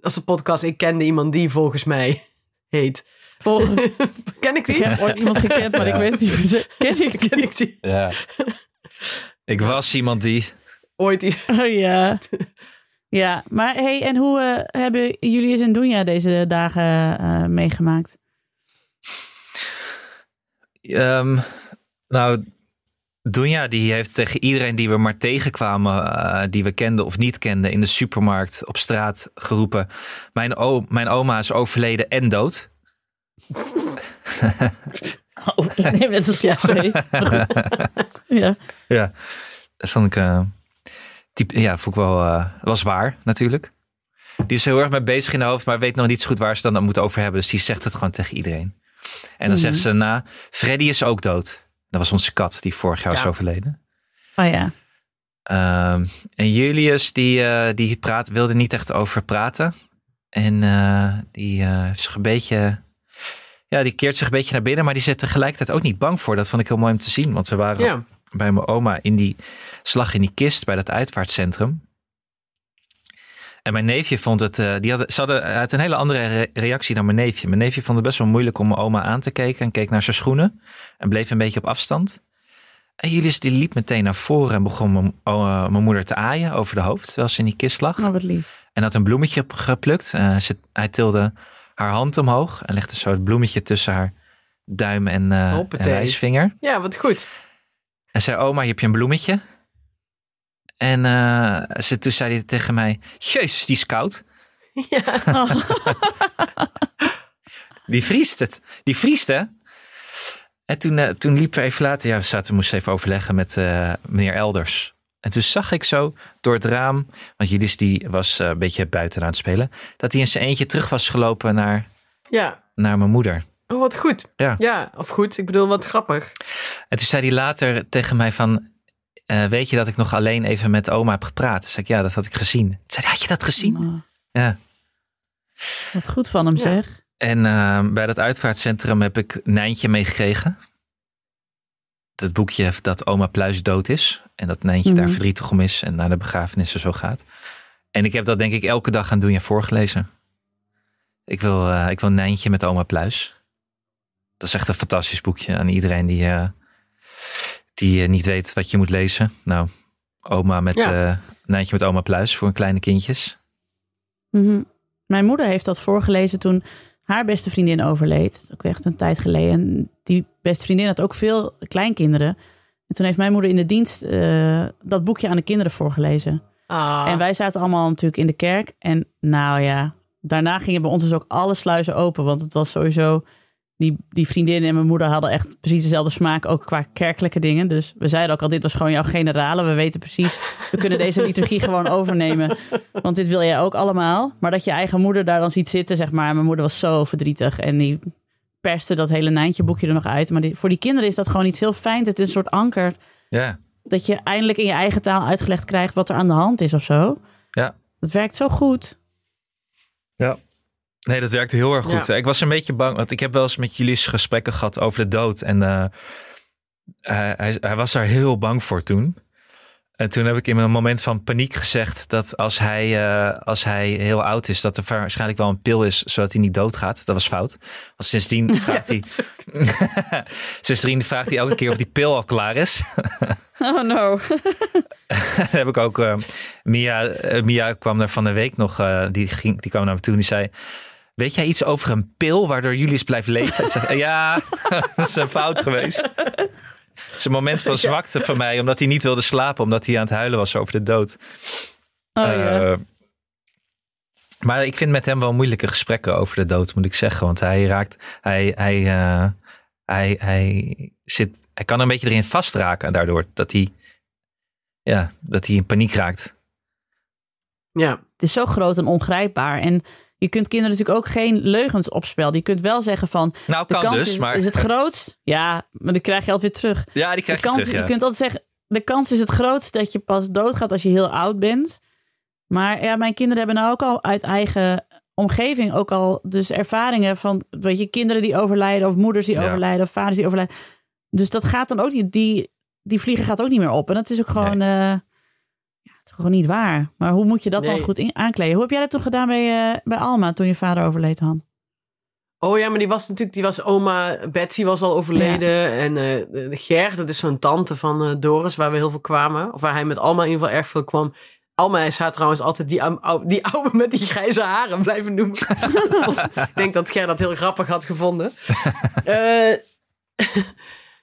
als de podcast Ik kende iemand die volgens mij heet. Volgende. Ken ik die? Ik heb ooit iemand gekend, maar ik weet het niet. Ken ik Ken ik die? Ja. ik was iemand die... Ooit die. Oh ja. Ja, maar hey, en hoe eh, hebben Julius en Doenja deze dagen eh, meegemaakt? Ehm, nou, Dunja die heeft tegen iedereen die we maar tegenkwamen, eh, die we kenden of niet kenden in de supermarkt, op straat geroepen. Mijn, o mijn oma is overleden en dood. Oh, ik neem het als cliché. ja. Ja, dat vond ik, eh, typ- ja, vond ik wel, eh, was waar natuurlijk. Die is heel erg mee bezig in de hoofd, maar weet nog niet zo goed waar ze dan aan moet over hebben. Dus die zegt het gewoon tegen iedereen. En dan Mhm. zegt ze na, Freddy is ook dood. Dat was onze kat die vorig jaar Ja. is overleden. Oh ja. Ehm, en Julius, die, eh, die praat, wilde niet echt over praten. En die heeft zich een beetje. Ja, die keert zich een beetje naar binnen, maar die zit tegelijkertijd ook niet bang voor. Dat vond ik heel mooi om te zien. Want we waren Ja. bij mijn oma in die slag in die kist bij dat uitvaartcentrum. En mijn neefje vond het, eh, die had, ze hadden uit een hele andere re- reactie dan mijn neefje. Mijn neefje vond het best wel moeilijk om mijn oma aan te kijken en keek naar zijn schoenen en bleef een beetje op afstand. En Julius die liep meteen naar voren en begon mijn, oh, eh, mijn moeder te aaien over de hoofd terwijl ze in die kist lag. Oh, wat lief. En had een bloemetje geplukt. Ze, hij tilde haar hand omhoog en legde zo het bloemetje tussen haar duim en, eh en wijsvinger. ja, wat goed. En zei, oma, hier heb je een bloemetje. En eh, ze, toen zei hij tegen mij, jezus, die is koud. Ja. Oh. Die vriest het. Die vriest, hè? En toen, eh, toen liepen we even later, ja, we zaten, moesten even overleggen met meneer Elders. En toen zag ik zo door het raam, want Julius die was eh, een beetje buiten aan het spelen, dat hij in zijn eentje terug was gelopen naar, ja. naar mijn moeder. Oh, wat goed. Ja. Ja, of goed. Ik bedoel, wat grappig. En toen zei hij later tegen mij van, eh, weet je dat ik nog alleen even met oma heb gepraat? Toen zei ik, ja, dat had ik gezien. Toen zei hij, had je dat gezien? Oh, Ja. wat goed van hem, Ja. zeg. En eh, bij dat uitvaartcentrum heb ik Nijntje meegekregen. Het boekje dat oma Pluis dood is. En dat Nijntje daar Mhm. verdrietig om is en naar de begrafenissen zo gaat. En ik heb dat denk ik elke dag gaan doen en voorgelezen. Ik wil, eh, ik wil Nijntje met oma Pluis. Dat is echt een fantastisch boekje aan iedereen die, eh, die eh, niet weet wat je moet lezen. Nou, oma met Ja. Nijntje met oma Pluis voor kleine kindjes. Mhm. Mijn moeder heeft dat voorgelezen toen haar beste vriendin overleed. Ook echt een tijd geleden. En die beste vriendin had ook veel kleinkinderen. En toen heeft mijn moeder in de dienst eh, dat boekje aan de kinderen voorgelezen. Ah. En wij zaten allemaal natuurlijk in de kerk. En nou ja, daarna gingen bij ons dus ook alle sluizen open. Want het was sowieso... Die, die vriendin en mijn moeder hadden echt precies dezelfde smaak, ook qua kerkelijke dingen. Dus we zeiden ook al, dit was gewoon jouw generale. We weten precies, we kunnen deze liturgie gewoon overnemen. Want dit wil jij ook allemaal. Maar dat je eigen moeder daar dan ziet zitten, zeg maar. Mijn moeder was zo verdrietig en die perste dat hele Nijntje boekje er nog uit. Maar die, voor die kinderen is dat gewoon iets heel fijn. Het is een soort anker Ja, dat je eindelijk in je eigen taal uitgelegd krijgt wat er aan de hand is of zo. Ja. Dat werkt zo goed. Nee, dat werkte heel erg goed. Ja. Ik was een beetje bang, want ik heb wel eens met jullie gesprekken gehad over de dood. En eh, hij, hij, hij was daar heel bang voor toen. En toen heb ik in een moment van paniek gezegd dat als hij, eh, als hij heel oud is, dat er waarschijnlijk wel een pil is zodat hij niet doodgaat. Dat was fout. Want sindsdien vraagt hij, sindsdien vraagt hij elke keer of die pil al klaar is. Oh no. Dat heb ik ook. eh, Mia, eh, Mia kwam er van de week nog. die, ging, die kwam naar me toe en die zei. Weet jij iets over een pil waardoor Julius blijft leven? Zeg, ja, dat is een fout geweest. Het is een moment van zwakte van mij, omdat hij niet wilde slapen, omdat hij aan het huilen was over de dood. Oh, ja. Eh, maar ik vind met hem wel moeilijke gesprekken over de dood, moet ik zeggen. Want hij raakt, hij, hij, eh, hij, hij zit, hij kan er een beetje erin vastraken daardoor dat hij, ja, dat hij in paniek raakt. Ja. Het is zo groot en ongrijpbaar. En je kunt kinderen natuurlijk ook geen leugens opspelden. Je kunt wel zeggen van, Nou, de kan kans dus, is, maar is het grootst. Ja, maar dan krijg je altijd weer terug. ja, die De krijg je kans, terug. Ja. Je kunt altijd zeggen, de kans is het grootst dat je pas doodgaat als je heel oud bent. Maar ja, mijn kinderen hebben nou ook al uit eigen omgeving ook al dus ervaringen van, weet je, kinderen die overlijden of moeders die Ja. overlijden of vaders die overlijden. Dus dat gaat dan ook niet, die, die vlieger gaat ook niet meer op. En dat is ook gewoon, eh, is gewoon niet waar. Maar hoe moet je dat dan goed in, aankleden? Hoe heb jij dat toen gedaan bij, eh, bij Alma toen je vader overleed, Han? Oh ja, maar die was natuurlijk, die was oma, Betsy was al overleden. En eh, Ger, dat is zo'n tante van eh, Doris, waar we heel veel kwamen. Of waar hij met Alma in ieder geval erg veel kwam. Alma is haar trouwens altijd die, ou- ou- die oude met die grijze haren blijven noemen. ik denk dat Ger dat heel grappig had gevonden.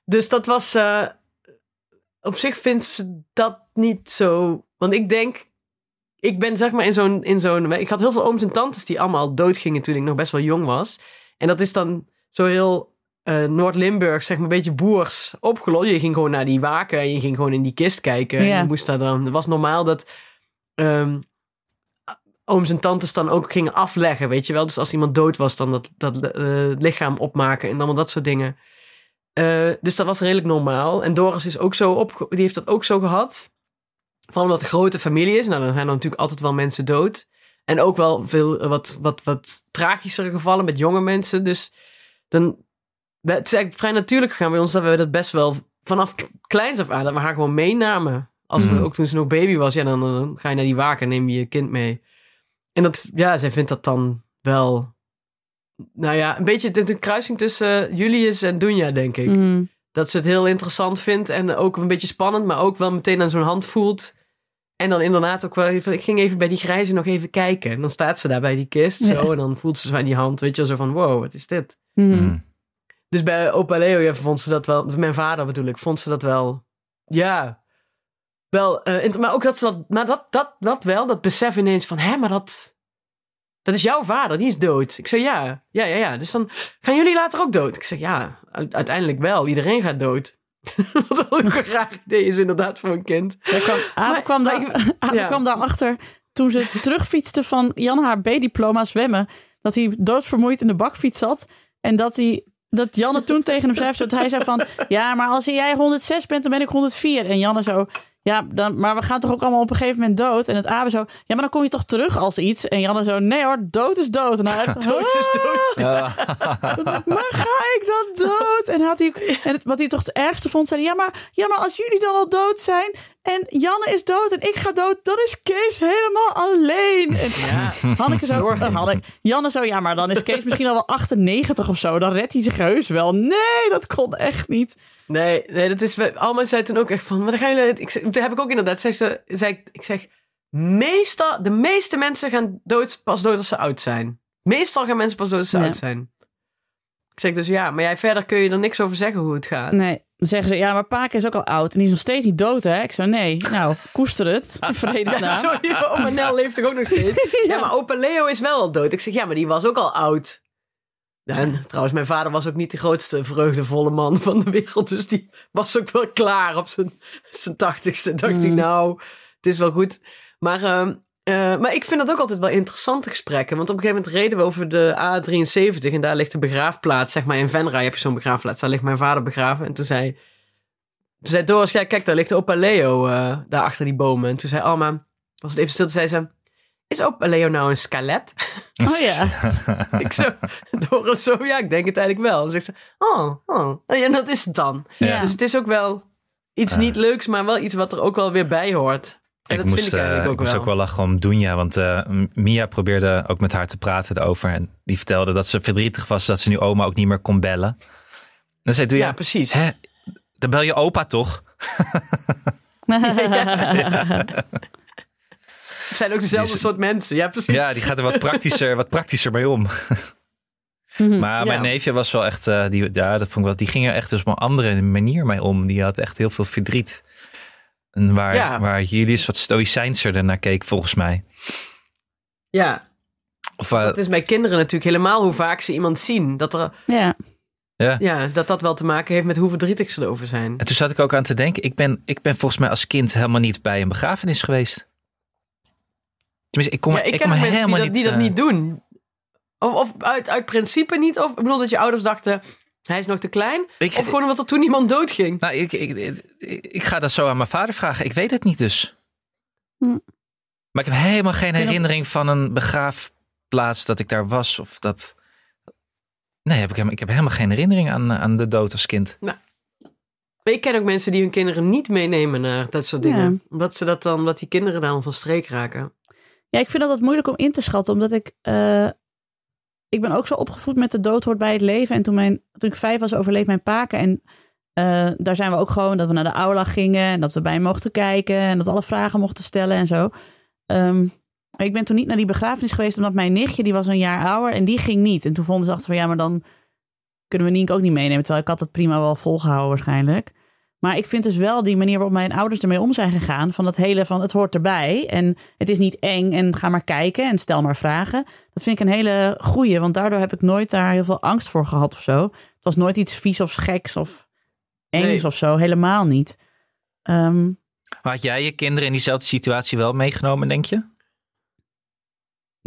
Dus dat was... op zich vindt ze dat niet zo... Want ik denk... Ik ben zeg maar in zo'n... In zo'n ik had heel veel ooms en tantes die allemaal doodgingen toen ik nog best wel jong was. En dat is dan zo heel eh, Noord-Limburg, zeg maar een beetje boers opgelost. Je ging gewoon naar die waken en je ging gewoon in die kist kijken. En Ja. je moest daar dan... Het was normaal dat... ehm, ooms en tantes dan ook gingen afleggen, weet je wel. Dus als iemand dood was, dan dat, dat eh, lichaam opmaken en allemaal dat soort dingen. Eh, dus dat was redelijk normaal. En Doris is ook zo op, die heeft dat ook zo gehad. Vooral omdat het een grote familie is. Nou, dan zijn er natuurlijk altijd wel mensen dood. En ook wel veel eh, wat, wat, wat tragischere gevallen met jonge mensen. Dus dan, het is eigenlijk vrij natuurlijk gegaan bij ons dat we dat best wel vanaf kleins af aan, dat we haar gewoon meenamen. Als we, Mhm. ook toen ze nog baby was, ja, dan, dan ga je naar die waken en neem je je kind mee. En dat, ja, zij vindt dat dan wel, nou ja, een beetje de, de kruising tussen Julius en Dunja, denk ik. Mm. Dat ze het heel interessant vindt en ook een beetje spannend, maar ook wel meteen aan zo'n hand voelt. En dan inderdaad ook wel even, ik ging even bij die grijze nog even kijken. En dan staat ze daar bij die kist zo Ja. en dan voelt ze zo aan die hand, weet je wel, zo van, wow, wat is dit? Mm. Mm. Dus bij opa Leo ja, vond ze dat wel, mijn vader bedoel ik, vond ze dat wel, ja, wel, eh, maar ook dat ze dat, maar dat, dat, dat wel, dat besef ineens van, hè, maar dat, dat is jouw vader, die is dood. Ik zei, ja, ja, ja, ja. Dus dan gaan jullie later ook dood? Ik zeg, ja, uiteindelijk wel, iedereen gaat dood. Wat ook een raar idee is inderdaad voor een kind. Daar kwam, Abe, Maar- kwam, maar daar, Abe ja. kwam daarachter toen ze terugfietste van Jan haar B-diploma zwemmen. Dat hij doodvermoeid in de bakfiets zat. En dat, hij, dat Janne toen tegen hem zei, dat hij zei van... Ja, maar als jij 106 bent, dan ben ik 104. En Janne zo... Ja, dan, maar we gaan toch ook allemaal op een gegeven moment dood? En het Abe zo... Ja, maar dan kom je toch terug als iets? En Janne zo... Nee hoor, dood is dood. En hij echt, Dood is dood. maar ga ik dan dood? En, had hij, en wat hij toch het ergste vond, zei hij, ja maar, ja, maar als jullie dan al dood zijn en Janne is dood en ik ga dood, dan is Kees helemaal alleen. En Ja. Hanneke zo, Hanneke, Janne zo, ja, maar dan is Kees misschien al wel 98 of zo. Dan redt hij zich heus wel. Nee, dat kon echt niet. Nee, nee, dat is... Alma zei toen ook echt van... Maar dan gaan jullie... Ik, toen heb ik ook inderdaad... Zei ze, zei, ik- zeg... Meestal... De meeste mensen gaan dood, pas dood als ze oud zijn. Meestal gaan mensen pas dood als ze Ja. oud zijn. Ik zeg dus ja, maar jij verder kun je er niks over zeggen hoe het gaat. Nee, dan zeggen ze, ja, maar Paak is ook al oud en die is nog steeds niet dood, hè? Ik zo, nee, nou, koester het. Vredesnaam. Sorry, maar oma Nel leeft toch ook nog steeds? ja. maar opa Leo is wel al dood. Ik zeg, ja, maar die was ook al oud. En trouwens, mijn vader was ook niet de grootste vreugdevolle man van de wereld. Dus die was ook wel klaar op zijn, zijn tachtigste. Dacht ik, Mm. nou, het is wel goed. Maar, ehm, eh, maar ik vind dat ook altijd wel interessante gesprekken. Want op een gegeven moment reden we over de A73. En daar ligt de begraafplaats. Zeg maar in Venray heb je zo'n begraafplaats. Daar ligt mijn vader begraven. En toen zei, toen zei Doris, ja, kijk, daar ligt opa Leo eh, daar achter die bomen. En toen zei Alma, was het even stil, toen zei ze... Is opa Leo nou een skelet? Oh ja. ik zo, Doris zo, ja, ik denk het eigenlijk wel. Dan zegt ze, oh, oh, ja, dat is het dan. Ja. Dus het is ook wel iets niet leuks, maar wel iets wat er ook wel weer bij hoort. En ik dat moest, vind ik eh, eigenlijk ook ik moest wel. ook wel lachen om Dunja, want eh, Mia probeerde ook met haar te praten erover. En die vertelde dat ze verdrietig was dat ze nu oma ook niet meer kon bellen. Dan zei Dunja, Ja, precies. hè, dan bel je opa toch? Het zijn ook dezelfde Die soort mensen. Ja, precies. Ja, die gaat er wat praktischer, wat praktischer mee om. Mhm. Maar mijn neefje was wel echt, eh, die, ja, dat vond ik wel, die ging er echt dus op een andere manier mee om. Die had echt heel veel verdriet. En waar, Ja. waar Julius wat stoïcijnser naar keek, volgens mij. Ja, Of, eh, dat is bij kinderen natuurlijk helemaal hoe vaak ze iemand zien. Dat, er, ja. ja. ja, dat dat wel te maken heeft met hoe verdrietig ze erover zijn. En toen zat ik ook aan te denken, ik ben, ik ben volgens mij als kind helemaal niet bij een begrafenis geweest. Tenminste, ik kom, ja, ik ik kom mensen die helemaal dat, die niet... dat eh, niet doen. Of, of uit, uit principe niet. Of ik bedoel dat je ouders dachten, hij is nog te klein. ik, Of gewoon omdat er toen iemand doodging. nou, ik, ik, ik, ik ga dat zo aan mijn vader vragen. Ik weet het niet dus. Hm. Maar ik heb helemaal geen herinnering van een begraafplaats dat ik daar was. Of dat... Nee, heb ik, helemaal- ik heb helemaal geen herinnering aan, eh, aan de dood als kind. Maar ik ken ook mensen die hun kinderen niet meenemen naar dat soort dingen. Ja. Omdat, ze dat dan, omdat die kinderen dan van streek raken. Ja, ik vind dat moeilijk om in te schatten, omdat ik... eh, ik ben ook zo opgevoed met de dood hoort bij het leven. En toen, mijn, toen ik vijf was, overleed mijn paken. En eh, daar zijn we ook gewoon dat we naar de aula gingen. En dat we bij hem mochten kijken. En dat alle vragen mochten stellen en zo. Ehm, ik ben toen niet naar die begrafenis geweest, omdat mijn nichtje, die was een jaar ouder. En die ging niet. En toen vonden ze achter van, ja, maar dan kunnen we Nienke ook niet meenemen. Terwijl ik had het prima wel volgehouden waarschijnlijk. Maar ik vind dus wel die manier waarop mijn ouders ermee om zijn gegaan. Van dat hele van het hoort erbij. En het is niet eng en ga maar kijken en stel maar vragen. Dat vind ik een hele goeie. Want daardoor heb ik nooit daar heel veel angst voor gehad of zo. Het was nooit iets vies of geks of engs Nee. of zo. Helemaal niet. Maar had jij je kinderen in diezelfde situatie wel meegenomen, denk je?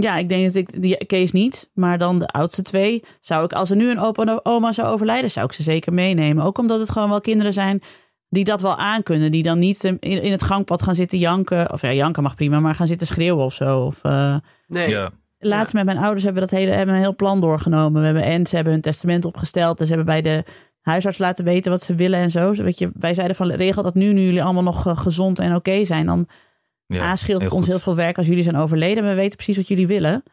Ja, ik denk dat ik die Kees niet, maar dan de oudste twee zou ik, als er nu een opa en oma zou overlijden, zou ik ze zeker meenemen. Ook omdat het gewoon wel kinderen zijn die dat wel aankunnen, die dan niet in, in het gangpad gaan zitten janken, of ja, janken mag prima, maar gaan zitten schreeuwen of zo. Of, eh, Nee. Ja. Laatst met mijn ouders hebben we dat hele, hebben een heel plan doorgenomen. We hebben en ze hebben hun testament opgesteld. En ze hebben bij de huisarts laten weten wat ze willen en zo. Weet je, wij zeiden van regel dat nu, nu jullie allemaal nog eh, gezond en oké zijn. Dan ja. A, scheelt het ons goed. heel veel werk als jullie zijn overleden. Maar we weten precies wat jullie willen.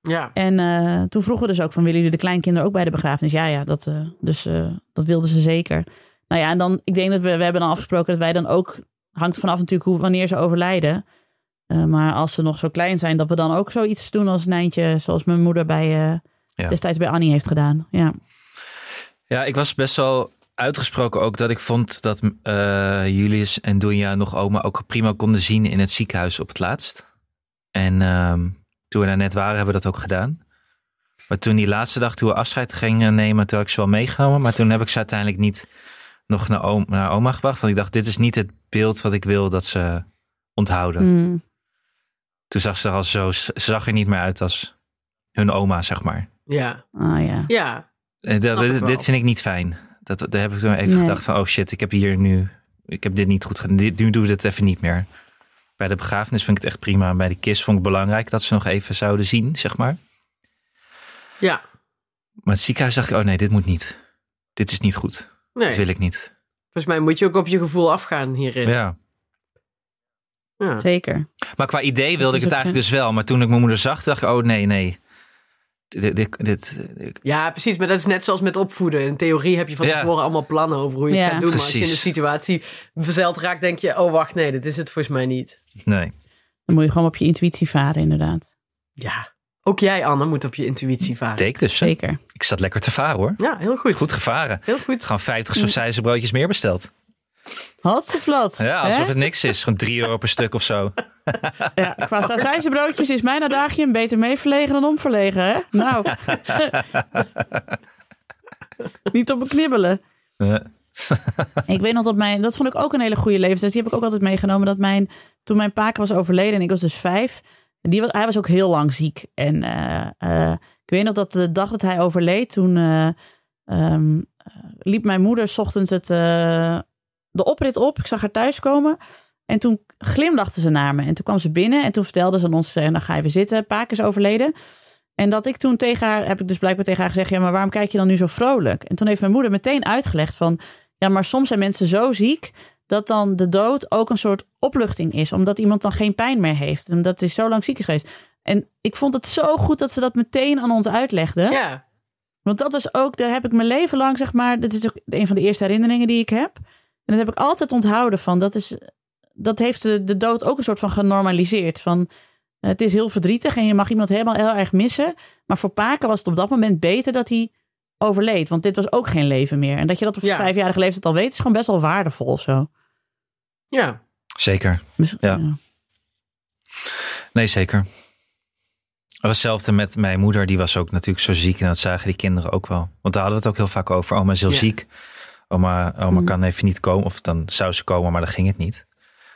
Ja. En eh, toen vroegen we dus ook van willen jullie de kleinkinderen ook bij de begrafenis? Ja, ja, dat, eh, dus eh, dat wilden ze zeker. Nou ja, en dan, ik denk dat we, we hebben dan afgesproken dat wij dan ook, hangt vanaf natuurlijk hoe, wanneer ze overlijden. Eh, maar als ze nog zo klein zijn, dat we dan ook zoiets doen als Nijntje, zoals mijn moeder bij, eh, Ja. destijds bij Annie heeft gedaan. Ja. Ja, ik was best wel uitgesproken ook dat ik vond dat eh, Julius en Dunja nog oma ook prima konden zien in het ziekenhuis op het laatst. En ehm, toen we daar net waren, hebben we dat ook gedaan. Maar toen die laatste dag, toen we afscheid gingen nemen, toen heb ik ze wel meegenomen. Maar toen heb ik ze uiteindelijk niet nog naar, oom- naar oma gebracht. Want ik dacht, dit is niet het beeld wat ik wil dat ze onthouden. Mm. Toen zag ze er al zo, ze zag er niet meer uit als hun oma, zeg maar. Ja. Ah ja. Ja. Eh, dat- dit, dit vind ik niet fijn. Dat, daar heb ik toen even Nee. gedacht van, oh shit, ik heb hier nu, ik heb dit niet goed gedaan. Dit- Nu doe ik dit even niet meer. Bij de begrafenis vind ik het echt prima. Bij de kist vond ik het belangrijk dat ze nog even zouden zien, zeg maar. Ja. Maar het ziekenhuis dacht ik, oh nee, dit moet niet. Dit is niet goed. Nee. Dat wil ik niet. Volgens mij moet je ook op je gevoel afgaan hierin. Ja. Ja. Zeker. Maar qua idee wilde ik het eigenlijk dus wel. Maar toen ik mijn moeder zag, dacht ik, oh nee, nee. Dit, dit, dit, dit- Ja, precies. Maar dat is net zoals met opvoeden. In theorie heb je van Ja. tevoren allemaal plannen over hoe je het Ja. gaat doen. Maar als je in de situatie verzeld raakt, denk je... Oh, wacht, nee, dit is het volgens mij niet. nee. Dan moet je gewoon op je intuïtie varen, inderdaad. Ja. Ook jij, Anne, moet op je intuïtie varen. Ik dus. Zeker. Ik zat lekker te varen hoor. Ja, heel goed. Goed gevaren. Heel goed. Gewoon 50 sausijzen broodjes meer besteld. Hatseflat. Ja, alsof het niks is. Gewoon 3 euro per stuk of zo. Ja, qua sausijzenbroodjes is mijn adagium beter mee verlegen dan omverlegen, hè? Nou. Niet op me knibbelen. Ik weet nog dat mijn, dat vond ik ook een hele goede leeftijd. Die heb ik ook altijd meegenomen. Dat mijn, toen mijn paak was overleden en ik was dus vijf. Die was, hij was ook heel lang ziek. En eh, eh, ik weet nog dat de dag dat hij overleed, toen eh, ehm, eh, liep mijn moeder 's ochtends het, de oprit op. Ik zag haar thuiskomen. En toen glimlachte ze naar me. En toen kwam ze binnen en toen vertelde ze aan ons, eh, dan ga je weer zitten. Paak is overleden. En dat ik toen tegen haar, heb ik dus blijkbaar tegen haar gezegd, ja, maar waarom kijk je dan nu zo vrolijk? En toen heeft mijn moeder meteen uitgelegd van, ja, maar soms zijn mensen zo ziek dat dan de dood ook een soort opluchting is, omdat iemand dan geen pijn meer heeft, omdat hij zo lang ziek is geweest. En ik vond het zo goed dat ze dat meteen aan ons uitlegde. Ja. Want dat was ook, daar heb ik mijn leven lang, zeg maar, dit is ook een van de eerste herinneringen die ik heb. En dat heb ik altijd onthouden van, dat, is, dat heeft de, de dood ook een soort van genormaliseerd. Van, het is heel verdrietig en je mag iemand helemaal heel erg missen. Maar voor Paken was het op dat moment beter dat hij overleed. Want dit was ook geen leven meer. En dat je dat op Ja. vijfjarige leeftijd al weet, is gewoon best wel waardevol of zo. Ja. zeker. Ja. Nee, zeker. Het was hetzelfde met mijn moeder. Die was ook natuurlijk zo ziek. En dat zagen die kinderen ook wel. Want daar hadden we het ook heel vaak over. Oma is heel Ja. ziek. Oma, oma Mm. kan even niet komen. Of dan zou ze komen, maar dan ging het niet.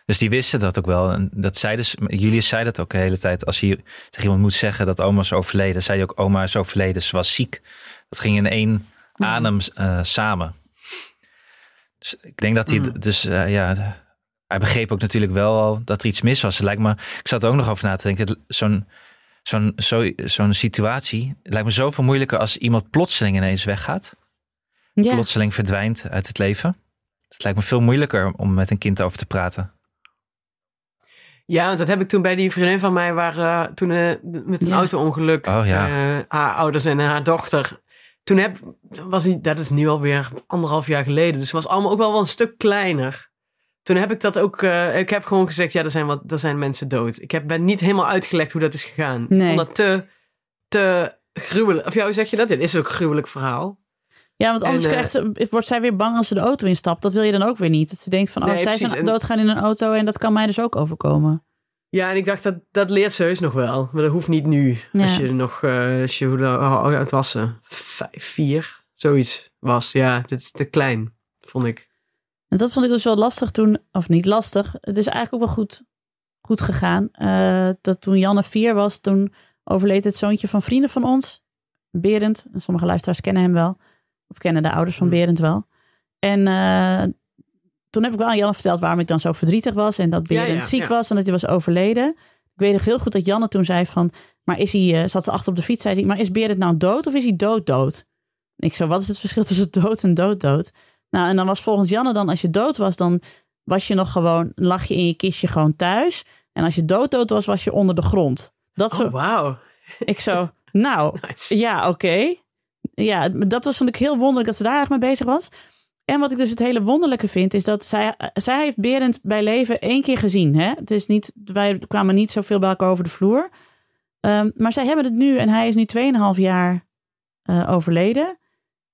Dus die wisten dat ook wel. En dat zeiden ze, Julius zei dat ook de hele tijd. Als hij tegen iemand moet zeggen dat oma is overleden. zei hij ook, oma is overleden. Ze was ziek. Dat ging in één adem eh, samen. Dus ik denk dat hij, Mm. dus eh, ja, hij begreep ook natuurlijk wel al dat er iets mis was. Het lijkt me, ik zat er ook nog over na te denken. Zo'n zo'n zo, zo'n situatie het lijkt me zoveel moeilijker als iemand plotseling ineens weggaat. Ja. Plotseling verdwijnt uit het leven. Het lijkt me veel moeilijker om met een kind over te praten. Ja, want dat heb ik toen bij die vriendin van mij, waar eh, toen eh, met een Ja. auto-ongeluk, Oh, ja. eh, haar ouders en haar dochter. Toen heb, was hij, dat is nu alweer anderhalf jaar geleden, dus het was allemaal ook wel wel een stuk kleiner. Toen heb ik dat ook, eh, ik heb gewoon gezegd, ja, er zijn, wat, er zijn mensen dood. Ik heb, ben niet helemaal uitgelegd hoe dat is gegaan. Ik Nee. vond dat te, te gruwelijk. Of jou zeg je dat? Dit is ook een gruwelijk verhaal. Ja, want anders En, eh, krijgt ze, wordt zij weer bang als ze de auto instapt. Dat wil je dan ook weer niet. Dat ze denkt van, oh, Nee, zij precies. zijn doodgaan in een auto en dat kan mij dus ook overkomen. Ja, en ik dacht, dat, dat leert ze heus nog wel. Maar dat hoeft niet nu. Ja. Als je nog, eh, als je, hoe hoe oud was ze? Vijf, vier, zoiets was. Ja, dit is te klein, vond ik. En dat vond ik dus wel lastig toen, of niet lastig. Het is eigenlijk ook wel goed, goed gegaan. Eh, dat toen Janne vier was, toen overleed het zoontje van vrienden van ons, Berend. En sommige luisteraars kennen hem wel. Of kennen de ouders van. Berend wel. En eh, toen heb ik wel aan Janne verteld waarom ik dan zo verdrietig was. En dat Berend ja, ziek ja. was en dat hij was overleden. Ik weet nog heel goed dat Janne toen zei van... Maar is hij, eh, zat ze achter op de fiets, zei hij... Maar is Berend nou dood of is hij dood dood? En ik zo, wat is het verschil tussen dood en dood dood? Nou, en dan was volgens Janne dan, als je dood was, dan was je nog gewoon... lag je in je kistje gewoon thuis. En als je dood dood was, was je onder de grond. Dat zo, Oh, wauw. ik zo, nou, Nice. ja, oké. Ja, dat was vond ik heel wonderlijk dat ze daar erg mee bezig was. En wat ik dus het hele wonderlijke vind, is dat zij, zij heeft Berend bij leven één keer gezien. Hè? Het is niet, wij kwamen niet zoveel bij elkaar over de vloer. Ehm, maar zij hebben het nu, en hij is nu 2,5 jaar eh, overleden.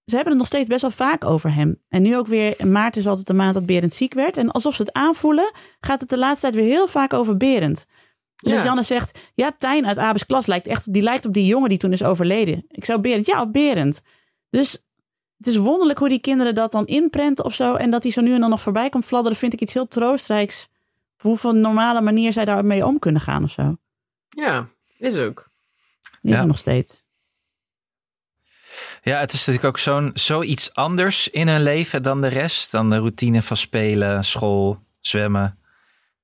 Ze hebben het nog steeds best wel vaak over hem. En nu ook weer, maart is altijd de maand dat Berend ziek werd. En alsof ze het aanvoelen, gaat het de laatste tijd weer heel vaak over Berend. En Ja. dat Janne zegt, ja, Tijn uit Abes klas lijkt echt, die lijkt op die jongen die toen is overleden. Ik zou Berend, ja, op Berend. Dus het is wonderlijk hoe die kinderen dat dan inprenten of zo. En dat hij zo nu en dan nog voorbij komt fladderen, vind ik iets heel troostrijks. Op hoeveel normale manier zij daarmee om kunnen gaan of zo. Ja, is ook. Is Ja. er nog steeds. Ja, het is natuurlijk ook zo'n zoiets anders in hun leven dan de rest. Dan de routine van spelen, school, zwemmen.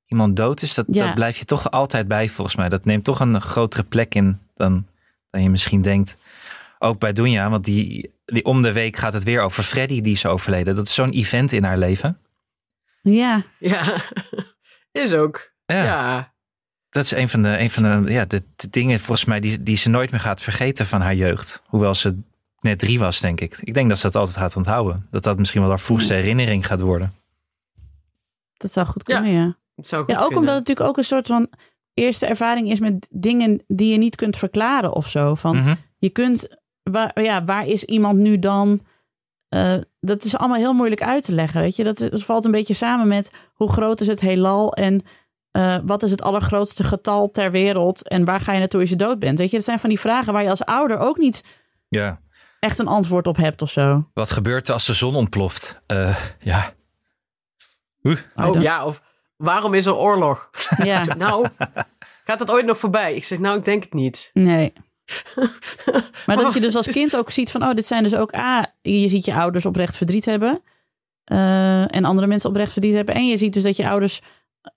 Iemand dood is, dat, Ja. dat blijf je toch altijd bij volgens mij. Dat neemt toch een grotere plek in dan, dan je misschien denkt. Ook bij Dunja, want die, die om de week gaat het weer over Freddy, die is overleden. Dat is zo'n event in haar leven. Ja, Ja, is ook. Ja, Ja. dat is een van de, een van de, ja, de, de dingen volgens mij die, die ze nooit meer gaat vergeten van haar jeugd. Hoewel ze net drie was, denk ik. Ik denk dat ze dat altijd gaat onthouden. Dat dat misschien wel haar vroegste herinnering gaat worden. dat zou goed Ja. kunnen, ja. Zou Ja, ook kunnen. omdat het natuurlijk ook een soort van eerste ervaring is met dingen die je niet kunt verklaren of zo. Van, Mhm. je kunt, waar, ja, waar is iemand nu dan? Eh, dat is allemaal heel moeilijk uit te leggen, weet je. Dat, is- dat valt een beetje samen met hoe groot is het heelal en eh, wat is het allergrootste getal ter wereld en waar ga je naartoe als je dood bent? Weet je, dat zijn van die vragen waar je als ouder ook niet Ja. echt een antwoord op hebt of zo. Wat gebeurt er als de zon ontploft? Eh, ja. Oh ja, of waarom is er oorlog? Ja, Nou, gaat dat ooit nog voorbij? Ik zeg, nou, ik denk het niet. nee. Maar dat je dus als kind ook ziet van, oh, dit zijn dus ook A, je ziet je ouders oprecht verdriet hebben. eh, en andere mensen oprecht verdriet hebben. En je ziet dus dat je ouders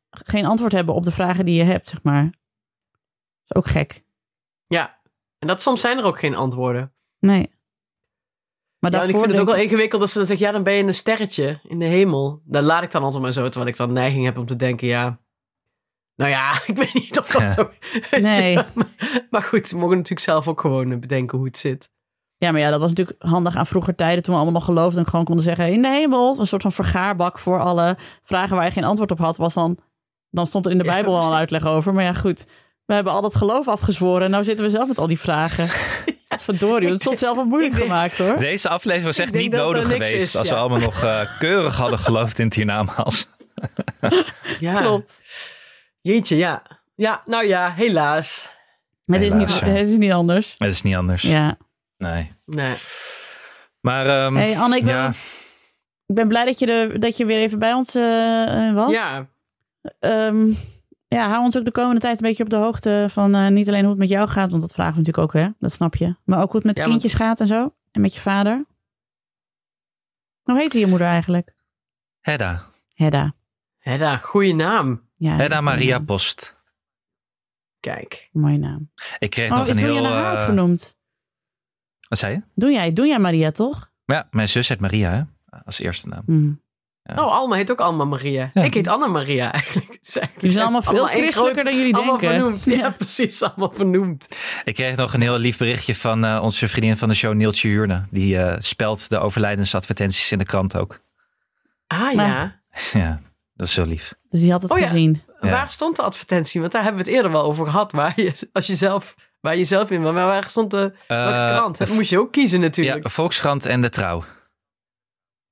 geen antwoord hebben op de vragen die je hebt, zeg maar. Dat is ook gek. Ja, en dat soms zijn er ook geen antwoorden. Nee. Maar Ja, ik vind het ook wel ingewikkeld als ze dan zeggen, ja, dan ben je een sterretje in de hemel. Dat laat ik dan altijd maar zo, terwijl ik dan neiging heb om te denken, ja... Nou ja, ik weet niet of dat Ja. zo... Nee. maar, maar goed, ze mogen natuurlijk zelf ook gewoon eh, bedenken hoe het zit. Ja, maar ja, dat was natuurlijk handig aan vroeger tijden toen we allemaal nog geloofden en gewoon konden zeggen in de hemel. Een soort van vergaarbak voor alle vragen waar je geen antwoord op had, was dan, dan stond er in de Ja, Bijbel al een uitleg over. Maar ja, goed. We hebben al dat geloof afgezworen en nou zitten we zelf met al die vragen. Verdorie, het stond zelf wel moeilijk denk- gemaakt hoor. Deze aflevering was echt niet nodig geweest. is, als ja. we allemaal nog eh, keurig hadden geloofd in het hiernamaals. Ja, Klopt. jeetje, ja. Ja, nou ja, helaas. Het is, niet, ja. het is niet anders. Het is niet anders. Ja. Nee. Nee. Maar ehm, Hey Anne, ik ben, ja, ik ben blij dat je, er, dat je weer even bij ons eh, eh, was. Ja, Ehm, ja, hou ons ook de komende tijd een beetje op de hoogte van eh, niet alleen hoe het met jou gaat, want dat vragen we natuurlijk ook, hè? Dat snap je. Maar ook hoe het met de Ja, want- kindjes gaat en zo. En met je vader. Hoe heette je moeder eigenlijk? Hedda. Hedda. Hedda, goede naam. Ja, Hedda is Maria Post. Kijk. Mooie naam. Ik kreeg Oh, nog is een Doe heel... jij naar haar ook eh, vernoemd? wat zei je? Doe jij, doe jij Maria toch? Ja, mijn zus heet Maria, hè? Als eerste naam. Hm. Ja. Oh, Alma heet ook Alma Maria. Ja. Ik heet Anna Maria eigenlijk. Dus eigenlijk Jullie zijn allemaal veel christelijker groot- dan jullie allemaal denken. vernoemd. Ja, precies. Allemaal vernoemd. Ik kreeg nog een heel lief berichtje van eh, onze vriendin van de show, Neeltje Huurne. Die eh, spelt de overlijdensadvertenties in de krant ook. Ah Maar- ja. ja, dat is zo lief. Dus die had het Oh ja. gezien. Ja. Waar stond de advertentie? Want daar hebben we het eerder wel over gehad. Waar je, als je zelf, waar je zelf in. Maar waar stond de welke Eh, krant? Dat moest je ook kiezen Ja, natuurlijk. Volkskrant en de Trouw.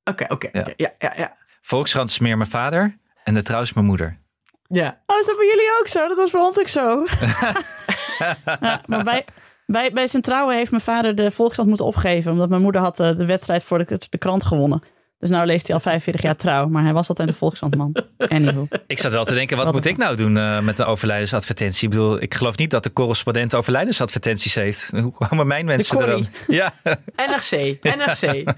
Oké, oké. Ja. oké. Ja, ja, ja. Volkskrant is meer mijn vader en de Trouw is mijn moeder. Ja. Oh, is dat bij jullie ook zo? Dat was bij ons ook zo. ja, maar bij, bij, bij zijn trouwen heeft mijn vader de Volkskrant moeten opgeven. Omdat mijn moeder had eh, de wedstrijd voor de, de krant gewonnen. Dus nou leest hij al 45 jaar trouw. Maar hij was altijd de Volkskrantman. Anywho. Ik zat wel te denken, wat, Wat moet ik nou doen eh, met de overlijdensadvertentie? Ik bedoel, ik geloof niet dat de correspondent overlijdensadvertenties heeft. Hoe komen mijn mensen er dan? Ja, NRC, NRC.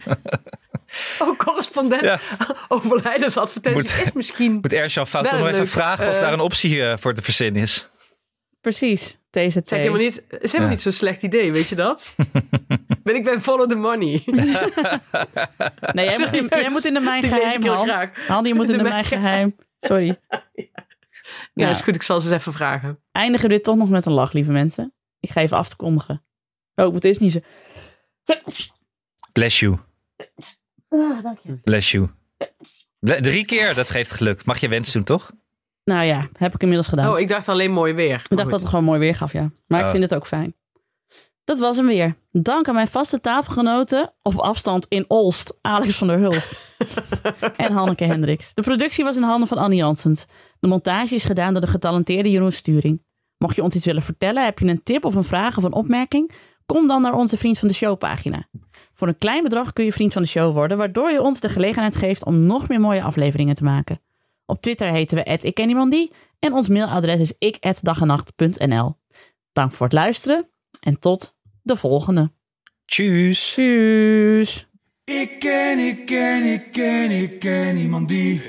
Oh, correspondent Ja. overlijdensadvertenties Moet- is misschien... moet Erjan Fout nog even vragen of eh, daar een optie eh, voor te verzinnen is. Precies. Het is helemaal niet, het is helemaal Ja. niet zo'n slecht idee, weet je dat? ben ik ben follow the money. Nee, jij moet, in, jij moet in de mijn geheim, Han. graag. Han, je moet in de mijn mijn geheim. Sorry. Ja, Nou, is goed. Ik zal ze eens even vragen. eindigen we dit toch nog met een lach, lieve mensen. Ik ga even af te kondigen. Oh, ik moet eerst niet zo... Bless you, Ah, dank je. bless you. Ble- Drie keer, dat geeft geluk. Mag je wens doen, toch? Nou ja, heb ik inmiddels gedaan. Oh, ik dacht alleen mooi weer. Ik dacht dat het gewoon mooi weer gaf, ja. Maar ik Oh. vind het ook fijn. Dat was hem weer. Dank aan mijn vaste tafelgenoten op afstand in Olst, Alex van der Hulst en Hanneke Hendricks. De productie was in handen van Annie Janssens. De montage is gedaan door de getalenteerde Jeroen Sturing. Mocht je ons iets willen vertellen, heb je een tip of een vraag of een opmerking? Kom dan naar onze Vriend van de Show pagina. Voor een klein bedrag kun je Vriend van de Show worden, waardoor je ons de gelegenheid geeft om nog meer mooie afleveringen te maken. Op Twitter heten we ik ken iemand die en ons mailadres is ik@dagenacht.nl. Dank voor het luisteren en tot de volgende. Tjus. Tjus. Ik ken, ik ken, ik ken, ik ken iemand die.